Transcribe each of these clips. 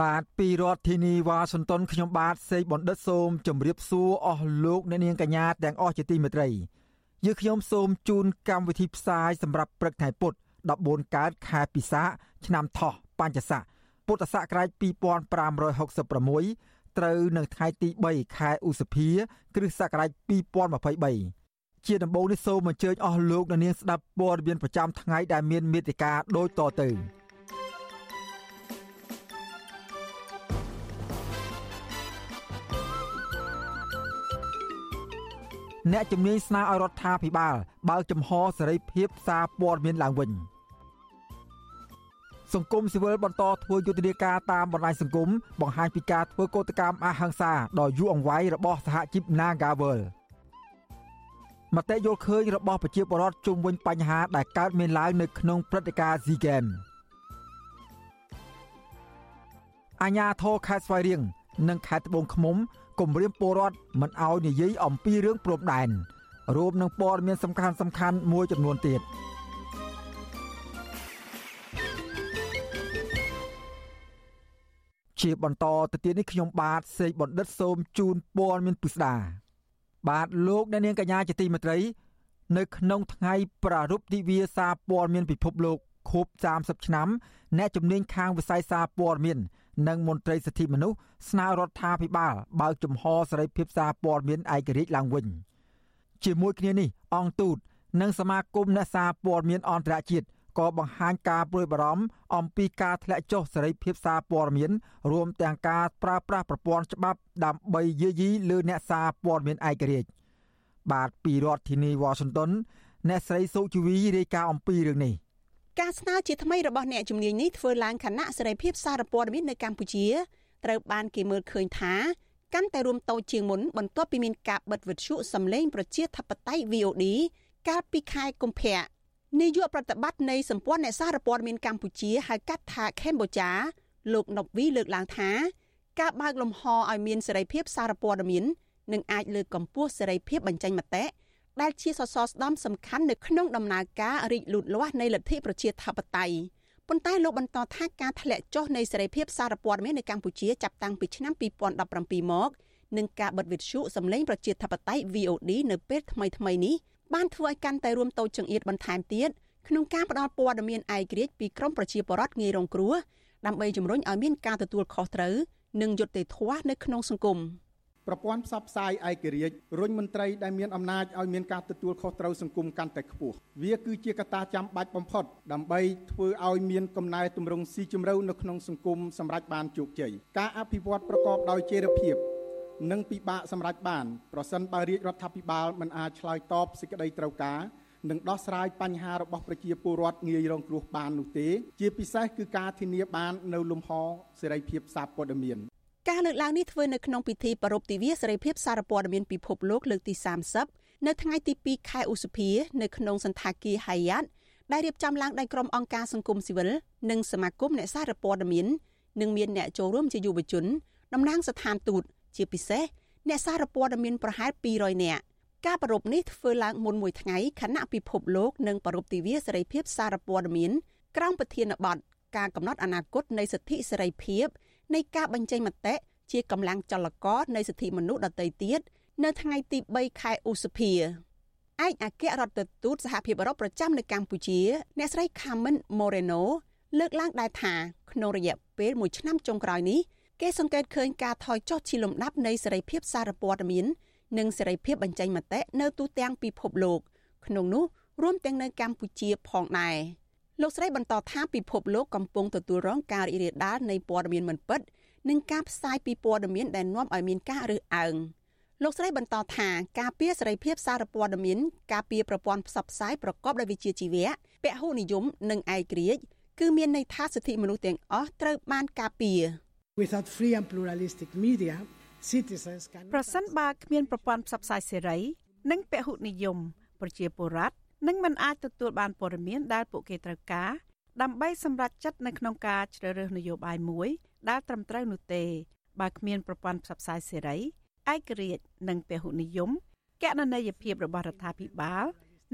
បាទពីរដ្ឋធានីវ៉ាស៊ីនតោនខ្ញុំបាទសេកបណ្ឌិតសូមជម្រាបសួរអស់លោកអ្នកនាងកញ្ញាទាំងអស់ជាទីមេត្រីយើខ្ញុំសូមជូនកម្មវិធីផ្សាយសម្រាប់ព្រឹកថ្ងៃពុទ្ធ14កើតខែពិសាឆ្នាំថោះបញ្ញស័កពុទ្ធសករាជ2566ត្រូវនៅថ្ងៃទី3ខែឧសភា គ្រិស្តសករាជ2023ជាដំបូងនេះសូមអញ្ជើញអស់លោកអ្នកនាងស្ដាប់ព័ត៌មានប្រចាំថ្ងៃដែលមានមេត្តាដូចតទៅ អ្នកជំនាញស្នើឲ្យរដ្ឋាភិបាលបើកចំហសេរីភាពសារព័ត៌មានឡើងវិញសង្គមស៊ីវិលបន្តធ្វើយុទ្ធនាការតាមបណ្ដាញសង្គមបង្ហាញពីការធ្វើកោតកម្មអហិង្សាដ៏យូរអង្វែងរបស់សហជីព Nagawal មតិយល់ឃើញរបស់ប្រជាពលរដ្ឋជុំវិញបញ្ហាដែលកើតមានឡើងនៅក្នុងព្រឹត្តិការណ៍ SEA Games អាញាធរខេត្តស្វាយរៀងនិងខេត្តត្បូងឃ្មុំ គម្រាមពលរដ្ឋមិនឲ្យនិយាយអំពីរឿងព្រំដែនរួមនឹងព័ត៌មានសំខាន់សំខាន់មួយចំនួនទៀតជាបន្តទៅទៀតនេះខ្ញុំបាទសេកបណ្ឌិតសូមជូនព័ត៌មានពិស្ដាបាទលោកអ្នកនាងកញ្ញាជាទីមេត្រី នៅក្នុងថ្ងៃប្រារព្ធទិវាសារព័ត៌មានពិភពលោកខួប30ឆ្នាំអ្នកជំនាញខាងវិស័យសារព័ត៌មាន និងមន្ត្រីសិទ្ធិមនុស្សស្នើរដ្ឋាភិបាលបើកចំហសេរីភាពសារព័ត៌មានឯករាជ្យឡើងវិញជាមួយគ្នានេះអង្គទូតនិងសមាគមអ្នកសារព័ត៌មានអន្តរជាតិក៏បង្ហាញការព្រួយបារម្ភអំពីការធ្លាក់ចុះសេរីភាពសារព័ត៌មានរួមទាំងការប្រើប្រាស់ប្រព័ន្ធច្បាប់ដើម្បីយាយីលើអ្នកសារព័ត៌មានឯករាជ្យបាទពីរដ្ឋធានីវ៉ាស៊ីនតោនអ្នកស្រីសុជីវីរាយការណ៍អំពីរឿងនេះ ការស្នើជាថ្មីរបស់អ្នកជំនាញនេះធ្វើឡើងខណៈសេរីភាពសារព័ត៌មាននៅកម្ពុជាត្រូវបានគេមើលឃើញថាកាន់តែរួមតូចជាងមុនបន្ទាប់ពីមានការបិទវិទ្យុសំឡេងប្រជាធិបតេយ្យ VOD កាលពីខែកុម្ភៈនាយកប្រតិបត្តិនៃសម្ព័ន្ធអ្នកសារព័ត៌មានកម្ពុជាហៅកាត់ថាកម្ពុជាលោកណុកវីលើកឡើងថា ការបើកលំហឲ្យមានសេរីភាពសារព័ត៌មាននឹងអាចលើកកម្ពស់សេរីភាពបញ្ចេញមតិ ដែលជាសសរស្តម្ភសំខាន់នៅក្នុងដំណើរការរីកលូតលាស់នៃលទ្ធិប្រជាធិបតេយ្យប៉ុន្តែលោកបន្តថាការធ្លាក់ចុះនៃសេរីភាពសារព័ត៌មាននៅកម្ពុជាចាប់តាំងពីឆ្នាំ2017មកនិងការបិទវិទ្យុសម្លេងប្រជាធិបតេយ្យ VOD នៅពេលថ្មីៗនេះបានធ្វើឲ្យកាន់តែរួមតូចចង្អៀតបន្ថែមទៀតក្នុងការផ្តល់ព័ត៌មានឯករាជ្យពីក្រមប្រជាពលរដ្ឋងាយរងគ្រោះដើម្បីជំរុញឲ្យមានការទទួលខុសត្រូវនិងយុត្តិធម៌នៅក្នុងសង្គម។ ប្រព័ន្ធផ្សព្វផ្សាយឯករាជ្យរុញមន្ត្រីដែលមានអំណាចឲ្យមានការទទួលខុសត្រូវសង្គមកាន់តែខ្ពស់វាគឺជាកត្តាចាំបាច់បំផុតដើម្បីធ្វើឲ្យមានកំណែទម្រង់ស៊ីជម្រៅនៅក្នុងសង្គមសម្រាប់បានជោគជ័យការអភិវឌ្ឍប្រកបដោយចីរភាពនិងពិបាកសម្រេចបានប្រសិនបើរាជរដ្ឋាភិបាលមិនអាចឆ្លើយតបសេចក្តីត្រូវការនិងដោះស្រាយបញ្ហារបស់ប្រជាពលរដ្ឋងាយរងគ្រោះបាននោះទេ ជាពិសេសគឺការធានាបាននៅលំហសេរីភាពសារព័ត៌មាន ការលើកឡើងនេះធ្វើនៅក្នុងពិធីប្រារព្ធទិវាសេរីភាពសារព័ត៌មានពិភពលោកលើកទី30នៅថ្ងៃទី2ខែឧសភា នៅក្នុងសន្តាគារ Hyatt ដែលរៀបចំឡើងដោយក្រុមអង្គការសង្គមស៊ីវិលនិងសមាគមអ្នកសារព័ត៌មាននិងមានអ្នកចូលរួមជាយុវជនតំណាងស្ថានទូតជាពិសេសអ្នកសារព័ត៌មានប្រហែល200នាក់ការប្រ rup នេះធ្វើឡើងមុនមួយថ្ងៃខណៈពិភពលោកនិងប្រ rup ទិវាសេរីភាពសារព័ត៌មានក្រោមប្រធានបទការកំណត់អនាគតនៃសិទ្ធិសេរីភាព នៃការបញ្ចេញមតិជាកម្លាំងចលករនៃសិទ្ធិមនុស្សដទៃទៀតនៅថ្ងៃទី3ខែឧសភាឯកអគ្គរដ្ឋទូតសហភាពអឺរ៉ុបប្រចាំនៅកម្ពុជា អ្នកស្រី Carmen Moreno លើកឡើងដែរថាក្នុងរយៈពេល1ឆ្នាំចុងក្រោយនេះគេសង្កេតឃើញការថយចុះជាលំដាប់នៃសេរីភាពសារព័ត៌មាននិងសេរីភាពបញ្ចេញមតិនៅទូទាំងពិភពលោក ក្នុងនោះរួមទាំងនៅកម្ពុជាផងដែរ លោកស្រីបន្តថាពិភពលោកកំពុងទទួលរងការរីករាលដាលនៃព័ត៌មានមិនពិតនិងការផ្សាយពីព័ត៌មានដែលនាំឲ្យមានការរើសអើងលោកស្រីបន្តថាការពៀសេរីភាពសារព័ត៌មានការពៀប្រព័ន្ធផ្សព្វផ្សាយប្រកបដោយវិជ្ជាជីវៈពហុនិយមនិងឯករាជ្យគឺមានន័យថាសិទ្ធិមនុស្សទាំងអស់ត្រូវបានការពារ Without free and pluralistic media citizens can ប្រសិនបើគ្មានប្រព័ន្ធផ្សព្វផ្សាយសេរី និងពហុនិយមប្រជាពលរដ្ឋ នឹងមិនអាចទទួលបានព័ត៌មានដែលពួកគេត្រូវការដើម្បីសម្រេចចិត្តនៅក្នុងការជ្រើសរើសនយោបាយមួយ ដែលត្រឹមត្រូវនោះទេបើគ្មានប្រព័ន្ធផ្សព្វផ្សាយសេរីឯករាជ្យនិងពហុនិយមកណន័យភាពរបស់រដ្ឋាភិបាល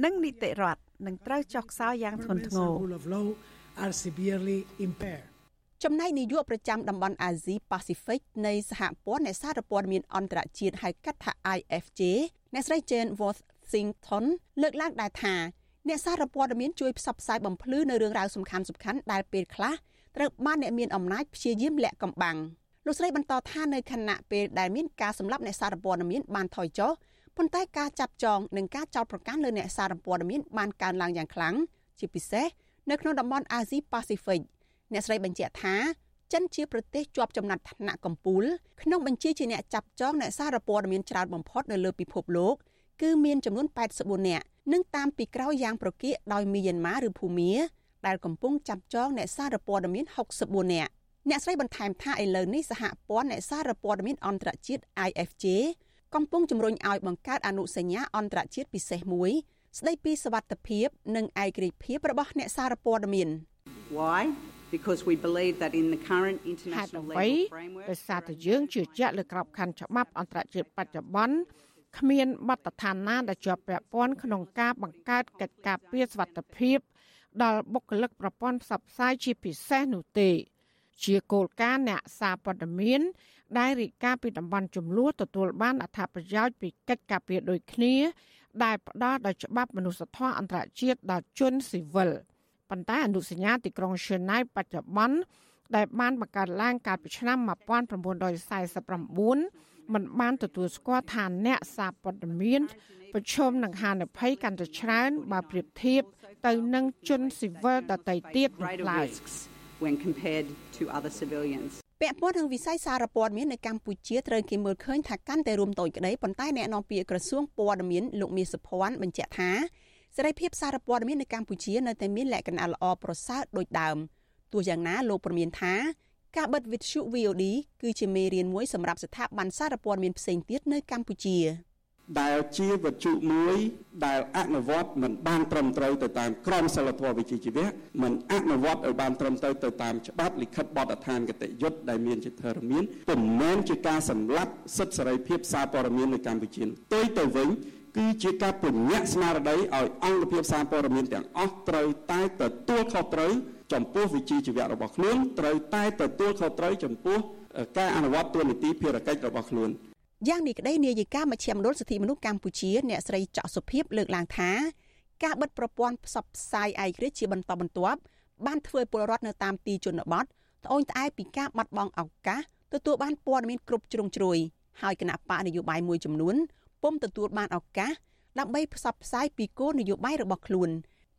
និងនីតិរដ្ឋនឹងត្រូវចុះខ្សោយយ៉ាងធ្ងន់ធ្ងរ rule of law are severely impaired. ចំណែកនាយកប្រចាំតំបន់អាស៊ីប៉ាស៊ីហ្វិកនៃសហព័ន្ធអ្នកសារព័ត៌មានអន្តរជាតិហៅកាត់ថា IFJ អ្នកស្រី Jane Worthington លើកឡើងដែរថាអ្នកសារព័ត៌មានជួយផ្សព្វផ្សាយបំភ្លឺនៅរឿងរ៉ាវសំខាន់ៗដែលពេលខ្លះត្រូវបានអ្នកមានអំណាចព្យាយាមលាក់កំបាំងលោកស្រីបន្តថានៅខណៈពេលដែលមានការសម្លាប់អ្នកសារព័ត៌មានបានថយចុះប៉ុន្តែការចាប់ចងនិងការចោទប្រកាន់លើអ្នកសារព័ត៌មានបានកើនឡើងយ៉ាងខ្លាំងជាពិសេសនៅក្នុងតំបន់អាស៊ីប៉ាស៊ីហ្វិកអ្នកស្រីបញ្ជាក់ថាចិនជាប្រទេសជាប់ចំណាត់ថ្នាក់កំពូលក្នុងបញ្ជីជាអ្នកចាប់ចងអ្នកសារព័ត៌មានច្រើនបំផុតនៅលើពិភពលោក គឺមានចំនួន84នាក់និងតាមពីក្រោយយ៉ាងប្រកៀកដោយមីយ៉ាន់ម៉ាឬភូមាដែលកំពុងចាប់ចងអ្នកសារព័ត៌មាន64នាក់អ្នកស្រីបន្ថែមថាឥឡូវនេះសហព័ន្ធអ្នកសារព័ត៌មានអន្តរជាតិ IFJ កំពុងជំរុញឲ្យបង្កើតអនុសញ្ញាអន្តរជាតិពិសេសមួយ ស្ដីពីសវត្ថិភាព និងឯករាជ្យភាពរបស់អ្នកសារព័ត៌មាន Why? Because we believe that in the current ហេតុ international អ្វី legal framework ដោយសារតែយើងជឿជាក់លើក្របខ័ណ្ឌច្បាប់អន្តរជាតិបច្ចុប្បន្ន គ្មានបទដ្ឋានណាដែលជាប់ពាក់ព័ន្ធក្នុងការបង្កើតកិច្ចការពារសវត្ថិភាពដល់បុគ្គលិកប្រព័ន្ធផ្សព្វផ្សាយជាពិសេសនោះទេ ជាគោលការណ៍អ្នកសារព័ត៌មានដែលរាយការណ៍ពីតំបន់ចំនួនទទួលបានអត្ថប្រយោជន៍ពីកិច្ចការពារដូចគ្នា ដែលផ្ដល់ដោយច្បាប់មនុស្សធម៌អន្តរជាតិដល់ជនស៊ីវិលប៉ុន្តែអនុសញ្ញាទីក្រុងឈឺណែវបច្ចុប្បន្នដែលបានបង្កើតឡើងកាលពីឆ្នាំ1949 មិនបានទទួលស្គាល់ថាអ្នកសារព័ត៌មានប្រឈមនឹងហានិភ័យកាន់តែច្រើនបើប្រៀបធៀបទៅនឹងជនស៊ីវិលដទៃទៀតនោះ greater ឡើយ risks when compared to other civilians. ពាក់ព័ន្ធនឹងវិស័យសារព័ត៌មាននៅកម្ពុជាត្រូវគេមើលឃើញថាកាន់តែរួមតូចក្តីប៉ុន្តែអ្នកនាំពាក្យក្រសួងព័ត៌មានលោកមាសសុភ័ណ្ឌបញ្ជាក់ថាសេរីភាពសារព័ត៌មាននៅកម្ពុជានៅតែមានលក្ខណៈល្អប្រសើរដូចដើមទោះយ៉ាងណាលោកព្រមានថា ការបិទវិទ្យុ VOD គឺជាមេរៀនមួយសម្រាប់ស្ថាប័នសារព័ត៌មានផ្សេងទៀតនៅកម្ពុជា ដែលជាវត្ថុមួយដែលអនុវត្តមិនបានត្រឹមត្រូវទៅតាមក្រមសីលធម៌វិជ្ជាជីវៈមិនអនុវត្តឲ្យបានត្រឹមត្រូវទៅតាមច្បាប់លិខិតបទដ្ឋានគតិយុត្តដែលមានជាធរមានពុំមែនជាការសម្លាប់សិទ្ធិសេរីភាពសារព័ត៌មាននៅកម្ពុជានោះផ្ទុយទៅវិញគឺជាការពញ្ញាក់ស្មារតីឲ្យអង្គភាពសារព័ត៌មានទាំងអស់ត្រូវតែទទួលខុសត្រូវ ចំពោះវិជ្ជាជីវៈរបស់ខ្លួនត្រូវតែទទួលខុសត្រូវចំពោះអឺការអនុវត្តទូនីតិភារកិច្ចរបស់ខ្លួនយ៉ាងនេះក្តីនាយិកាមជ្ឈមណ្ឌលសិទ្ធិមនុស្សកម្ពុជាអ្នកស្រីច័កសុភីបលើកឡើងថាការបិទប្រព័ន្ធផ្សព្វផ្សាយឯករាជ្យជាបន្តបន្ទាប់បានធ្វើឲ្យពលរដ្ឋនៅតាមទីជនបទត្អូញត្អែពីការបាត់បង់ឱកាសទទួលបានព័ត៌មានគ្រប់ជ្រុងជ្រោយហើយគណៈបកនយោបាយមួយចំនួនពុំទទួលបានឱកាសដើម្បីផ្សព្វផ្សាយពីគោលនយោបាយរបស់ខ្លួន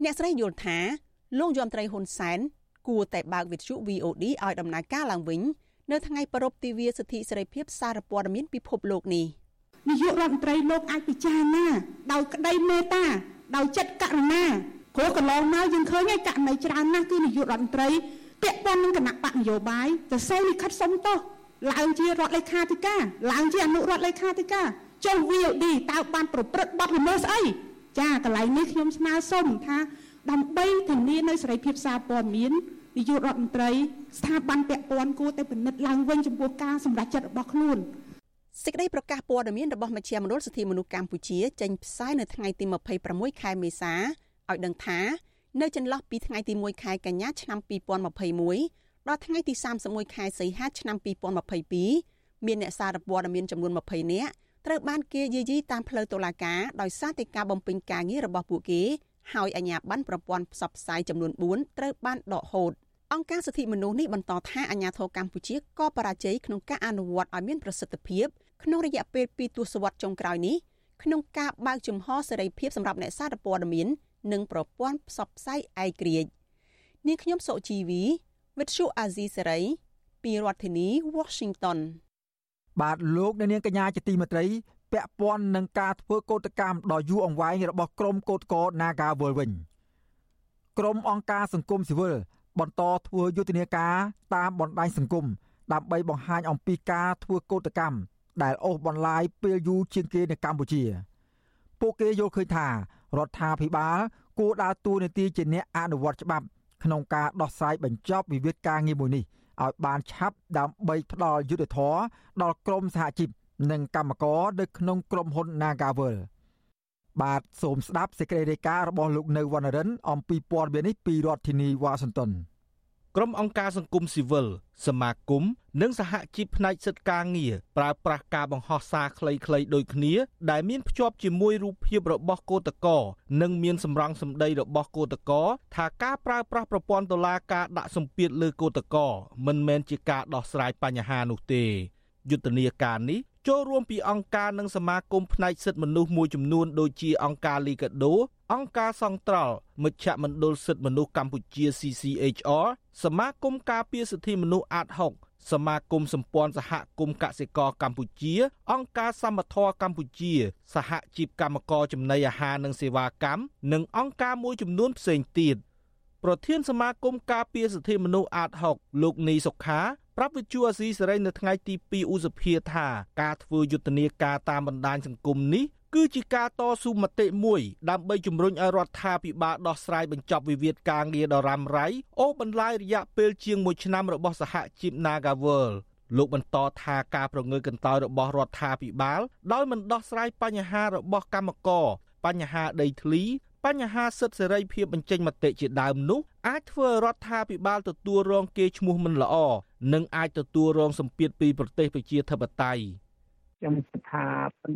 អ្នកស្រីយល់ថា លោកយមត្រីហ៊ុនសែនគួរតែបើកវិទ្យុ VOD ឲ្យដំណើរការឡើងវិញនៅថ្ងៃប្រពៃទិវាសិទ្ធិសេរីភាពសារព័ត៌មានពិភពលោកនេះនាយករដ្ឋមន្ត្រីលោកអាចពិចារណាដោយក្តីមេត្តាដោយចិត្តករុណាព្រោះកន្លងមកយើងឃើញហើយករណីច្រើនណាស់គឺនាយករដ្ឋមន្ត្រីពាក់ព័ន្ធនឹងគណៈបកនយោបាយទៅសូវលិខិតសុំទោសឡើងជារដ្ឋលេខាធិការឡើងជាអនុរដ្ឋលេខាធិការចុះ VOD តើបានប្រព្រឹត្តបទល្មើសស្អីចាកន្លែងនេះខ្ញុំស្នើសុំថា ដើម្បីធានានៅសេរីភាពសារព័ត៌មាននាយករដ្ឋមន្ត្រីស្ថាប័នពាក់ព័ន្ធគួរតែពិនិត្យឡើងវិញចំពោះការសម្រេចចិត្តរបស់ខ្លួនសេចក្តីប្រកាសព័ត៌មានរបស់មជ្ឈមណ្ឌលសិទ្ធិមនុស្សកម្ពុជាចេញផ្សាយនៅថ្ងៃទី26ខែមេសាឲ្យដឹងថានៅចន្លោះពីថ្ងៃទី1ខែកញ្ញាឆ្នាំ2021ដល់ថ្ងៃទី31ខែសីហាឆ្នាំ2022មានអ្នកសារព័ត៌មានចំនួន20នាក់ត្រូវបានគេយាយីតាមផ្លូវតុលាការដោយសារតែការបំពេញការងាររបស់ពួកគេ ហើយអាជ្ញាប័ណ្ណប្រព័ន្ធផ្សព្វផ្សាយចំនួន4ត្រូវបានដកហូតអង្គការសិទ្ធិមនុស្សនេះបន្តថាអាជ្ញាធរកម្ពុជាក៏បរាជ័យក្នុងការអនុវត្តឲ្យមានប្រសិទ្ធភាពក្នុងរយៈពេល2ទសវត្សរ៍ចុងក្រោយនេះក្នុងការបើកជំហរសេរីភាពសម្រាប់អ្នកសារព័ត៌មាន និងប្រព័ន្ធផ្សព្វផ្សាយឯករាជ្យនាងខ្ញុំសុជីវីវិទ្យុអាស៊ីសេរីពីរដ្ឋធានី Washington បាទលោកអ្នកនាងកញ្ញាជាទីមេត្រី ពាក់ព័ន្ធនឹងការធ្វើកោតកម្មដ៏យូរអង្វែងរបស់ក្រមកោតក្រ Nagawal វិញក្រមអង្គការសង្គមស៊ីវិលបន្តធ្វើយុទ្ធនាការតាមបណ្ដាញសង្គមដើម្បីបង្ហាញអំពីការធ្វើកោតកម្មដែលអូសបន្លាយពេលយូរជាងគេនៅកម្ពុជាពួកគេយល់ឃើញថារដ្ឋាភិបាលគួរដើរតួនាទីជាអ្នកអនុវត្តច្បាប់ក្នុងការដោះស្រាយបញ្ចប់វិវាទការងារមួយនេះឲ្យបានឆាប់ដើម្បីផ្ដល់យុត្តិធម៌ដល់ក្រមសហជីព និងកម្មករនៅក្នុងក្រុមហ៊ុន Nagavel បាទសូមស្ដាប់សេចក្តីរាយការណ៍របស់លោកនៅវណ្ណរិន អំពីព័ត៌មាននេះពីរដ្ឋធានីវ៉ាស៊ីនតោនក្រុមអង្គការសង្គមស៊ីវិលសមាគមនិងសហជីពផ្នែកសិទ្ធិការងារប្រើប្រាស់ការបង្ហោះសារខ្លីៗដូចគ្នា ដែលមានភ្ជាប់ជាមួយរូបភាពរបស់គឧតកោនិងមានសម្រងសម្ដីរបស់គឧតកោថាការប្រើប្រាស់ប្រព័ន្ធតុលាការដាក់សម្ពាធលើគឧតកោមិនមែនជាការដោះស្រាយបញ្ហានោះទេយុទ្ធនាការនេះ ចូលរួមពីអង្គការនិងសមាគមផ្នែកសិទ្ធិមនុស្សមួយចំនួនដូចជាអង្គការ Liga do អង្គការសង្ត្រល់មជ្ឈមណ្ឌលសិទ្ធិមនុស្សកម្ពុជា CCHR សមាគមការពារសិទ្ធិមនុស្សអាត6សមាគមសម្ព័ន្ធសហគមន៍កសិករកម្ពុជា អង្គការសមត្ថៈកម្ពុជា សហជីពកម្មករចំណីអាហារនិងសេវាកម្មនិងអង្គការមួយចំនួនផ្សេងទៀតប្រធានសមាគមការពារសិទ្ធិមនុស្សអាត6លោកនីសុខា ប្រាប់វិទ្យុអាស៊ីសេរីនៅថ្ងៃទី2ឧសភាថាការធ្វើយុទ្ធនាការតាមបណ្ដាញសង្គមនេះគឺជាការតស៊ូមតិមួយដើម្បីជំរុញឲ្យរដ្ឋាភិបាលដោះស្រាយបញ្ចប់វិវាទការងារដ៏រ៉ាំរ៉ៃអូសបន្លាយរយៈពេលជាង1ឆ្នាំរបស់សហជីព Nagavel លោកបន្តថាការប្រងើកន្តើយរបស់រដ្ឋាភិបាលដោយមិនដោះស្រាយបញ្ហារបស់កម្មករបញ្ហាដីធ្លីបញ្ហាសិទ្ធិសេរីភាពបញ្ចេញមតិជាដើមនោះអាចធ្វើឲ្យរដ្ឋាភិបាលទទួលរងគេឈ្មោះមិនល្អ និងអាចទទួលរងសម្ពាធពីប្រទេសប្រជាធិបតេយ្យ ខ្ញុំគិតថា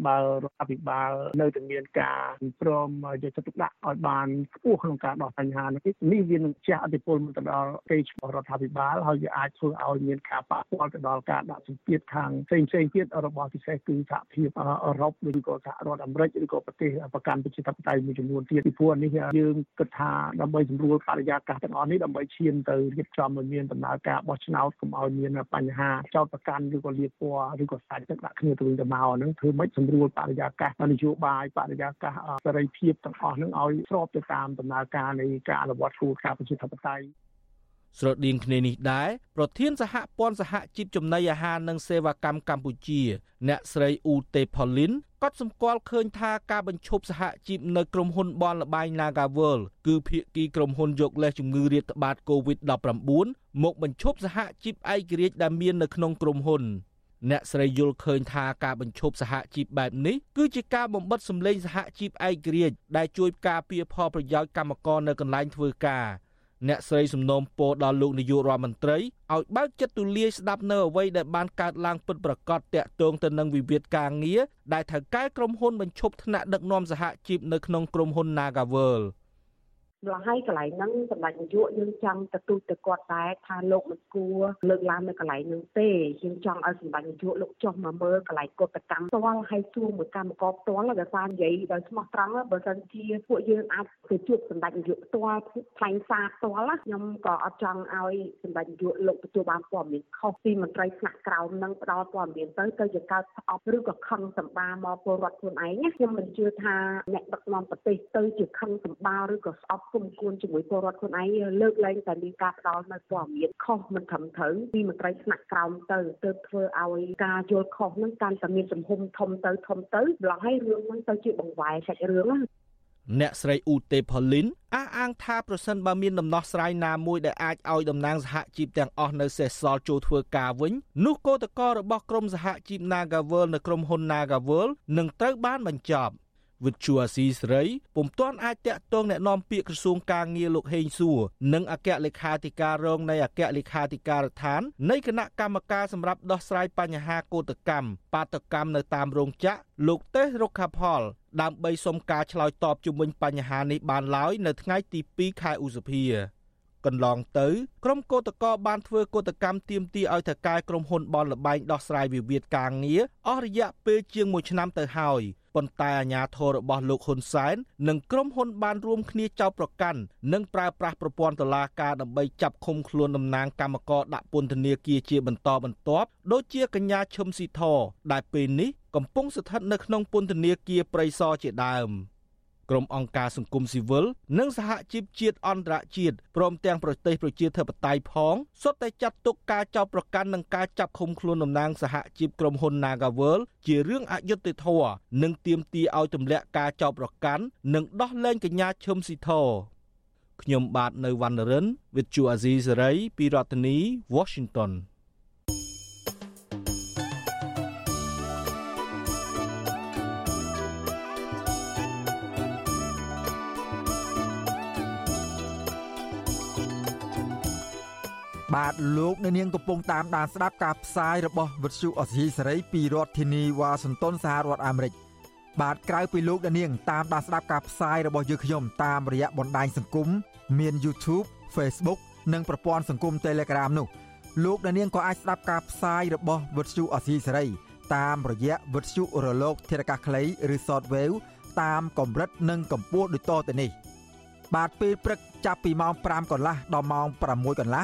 បើរដ្ឋាភិបាលនៅតែមានការព្រមយកចិត្តទុកដាក់ឲ្យបានខ្ពស់ក្នុងការដោះបញ្ហានេះនេះវានឹងជះឥទ្ធិពលមកទៅដល់កេរ្តិ៍ឈ្មោះរដ្ឋាភិបាលហើយវាអាចធ្វើឲ្យមានការប៉ះពាល់ទៅដល់ការដាក់សម្ពាធខាងផ្សេងផ្សេងទៀតរបស់ពិសេសគឺសហភាពអឺរ៉ុបឬក៏សហរដ្ឋអាមេរិកឬក៏ប្រទេសប្រកាន់ប្រជាធិបតេយ្យមួយចំនួនទៀតពីព្រោះនេះយើងគិតថាដើម្បីសម្រួលបរិយាកាសទាំងអស់នេះដើម្បីឈានទៅរៀបចំឲ្យមានដំណើរការបោះឆ្នោតកុំឲ្យមានបញ្ហាចោតប្រកាន់ឬក៏លៀបពណ៌ឬក៏សាច់ទឹកដាក់គ្នាទៅវិញទៅមកហ្នឹងធ្វើម៉េចសម្រួលបរិយាកាសនយោបាយបរិយាកាសសេរីភាពទាំងអស់ហ្នឹងឲ្យស្របទៅតាមដំណើរការនៃការអនុវត្តគោលការណ៍ប្រជាធិបតេយ្យស្រដៀងគ្នានេះដែរប្រធានសហព័ន្ធសហជីពចំណីអាហារនិងសេវាកម្មកម្ពុជា អ្នកស្រីអ៊ូតេផូលីនក៏សម្គាល់ឃើញថាការបញ្ឈប់សហជីពនៅក្រុមហ៊ុនបនលបែង Nagavel គឺភាគីក្រុមហ៊ុនយកលេសជំងឺរាតត្បាត COVID-19 មកបញ្ឈប់សហជីពឯករាជ្យដែលមាននៅក្នុងក្រុមហ៊ុន អ្នកស្រីយល់ឃើញថាការបញ្ឈប់សហជីពបែបនេះគឺជាការបំបិតសម្លេងសហជីពឯករាជ្យដែលជួយការពារផលប្រយោជន៍កម្មករនៅកន្លែងធ្វើការអ្នកស្រីសំណូមពរដល់លោកនាយករដ្ឋមន្ត្រីឲ្យបើកចិត្តទូលាយស្ដាប់នៅអ្វីដែលបានកើតឡើងពិតប្រាកដតាក់ទងទៅនឹងវិវាទការងារដែលថៅកែក្រុមហ៊ុនបញ្ឈប់ថ្នាក់ដឹកនាំសហជីពនៅក្នុងក្រុមហ៊ុន Nagavel ម្ល៉េះហើយកន្លែងហ្នឹងសម្ដេចនាយកយើងចង់ទៅទូទៅគាត់ដែរថាលោកមិនគួរលើកឡើងនៅកន្លែងហ្នឹងទេយើងចង់ឲ្យសម្ដេចនាយកលោកចុះមកមើលកន្លែងកតកម្មផ្ទាល់ហើយជួមួយកម្មករផ្ទាល់ដោយសារនិយាយដោយស្មោះត្រង់បើសិនជាពួកយើងអាចទៅជួបសម្ដេចនាយកផ្ទាល់ផ្លែងសារផ្ទាល់ខ្ញុំក៏អត់ចង់ឲ្យសម្ដេចនាយកលោកទទួលបានព័ត៌មានខុសពីមន្ត្រីថ្នាក់ក្រោមនឹងផ្ដល់ព័ត៌មានទៅទៅជាកើតស្អប់ឬក៏ខឹងសម្បាមកពលរដ្ឋខ្លួនឯងខ្ញុំមិនជឿថាអ្នកដឹកនាំប្រទេសទៅជាខឹងសម្បាឬក៏ស្អប់គុំគួនជាមួយពលរដ្ឋខ្លួនឯងលើកលែងតែមានការផ្ដល់នៅព័ត៌មានខុសមិនត្រឹមត្រូវពីមន្ត្រីថ្នាក់ក្រោមទៅទើបធ្វើឲ្យការយល់ខុសនឹងកាន់តែមានទំហំធំទៅធំទៅម្ល៉េះហើយរឿងហ្នឹងទៅជាបង្វែរសាច់រឿងណាអ្នកស្រីអ៊ូតេផូលីនអះអាងថាប្រសិនបើមានដំណោះស្រាយណាមួយដែលអាចឲ្យតំណាងសហជីពទាំងអស់នៅសេសសល់ចូលធ្វើការវិញនោះកោតក្ររបស់ក្រមសហជីព Nagavel នៅក្រុមហ៊ុន Nagavel នឹងត្រូវបានបញ្ចប់ វិទ្យុអាស៊ីសេរីពុំទាន់អាចតាក់ទងแนะនាំពាក្យក្រសួងការងារលោកហេងសួរនិងអគ្គលេខាធិការរងនៃអគ្គលេខាធិការដ្ឋាននៃគណៈកម្មការសម្រាប់ដោះស្រាយបញ្ហាកោតកម្មបាតកម្មនៅតាមរោងចក្រលោកទេសរុក្ខាផលដើម្បីសុំការឆ្លើយតបជុំវិញបញ្ហានេះបានឡើយនៅថ្ងៃទី2ខែឧសភាកន្លងទៅក្រុមកោតក្របានធ្វើកោតកម្មទាមទារឲ្យថៅកែក្រុមហ៊ុនបនលបែងដោះស្រាយវិវាទការងារអស់រយៈពេលជាង1ឆ្នាំទៅហើយ ប៉ុន្តែអាជ្ញាធររបស់លោកហ៊ុនសែននិងក្រុមហ៊ុនបានរួមគ្នាចោទប្រកាន់និងប្រើប្រាស់ប្រព័ន្ធតុលាការដើម្បីចាប់ឃុំខ្លួនតំណាងកម្មករដាក់ពន្ធនាគារជាបន្តបន្ទាប់ដូចជាកញ្ញាឈឹមស៊ីធដែលពេលនេះកំពុងស្ថិតនៅក្នុងពន្ធនាគារព្រៃសរជាដើម ក្រុមអង្គការសង្គមស៊ីវិលនិងសហជីពជាតិអន្តរជាតិព្រមទាំងប្រទេសប្រជាធិបតេយ្យផងសុទ្ធតែចាត់ទុកការចោទប្រកាន់និងការចាប់ឃុំខ្លួនតំណាងសហជីពក្រុមហ៊ុន Nagavel ជារឿងអយុត្តិធម៌និងទាមទារឲ្យទម្លាក់ការចោទប្រកាន់និងដោះលែងកញ្ញាឈឹមស៊ីធខ្ញុំបាទនៅវណ្ណរិន With Chu Azizi Saray ពីរដ្ឋធានី Washington បាទលោកអ្នកនាងកំពុងតាមដានស្ដាប់ការផ្សាយរបស់វិទ្យុអសីសេរីពីរដ្ឋធានីវ៉ាស៊ីនតោនសហរដ្ឋអាមេរិកបាទក្រៅពីលោកអ្នកនាងតាមដានស្ដាប់ការផ្សាយរបស់យើងខ្ញុំតាមរយៈបណ្ដាញសង្គមមាន YouTube Facebook និងប្រព័ន្ធសង្គម Telegram នោះលោកអ្នកនាងក៏អាចស្ដាប់ការផ្សាយរបស់វិទ្យុអសីសេរីតាមរយៈវិទ្យុរលកធារកាសខ្លីឬ Shortwave តាមកម្រិតនិងកម្ពស់ដូចតទៅនេះ បាទពេលព្រឹកចាប់ពីម៉ោង5កន្លះដល់ម៉ោង6កន្លះ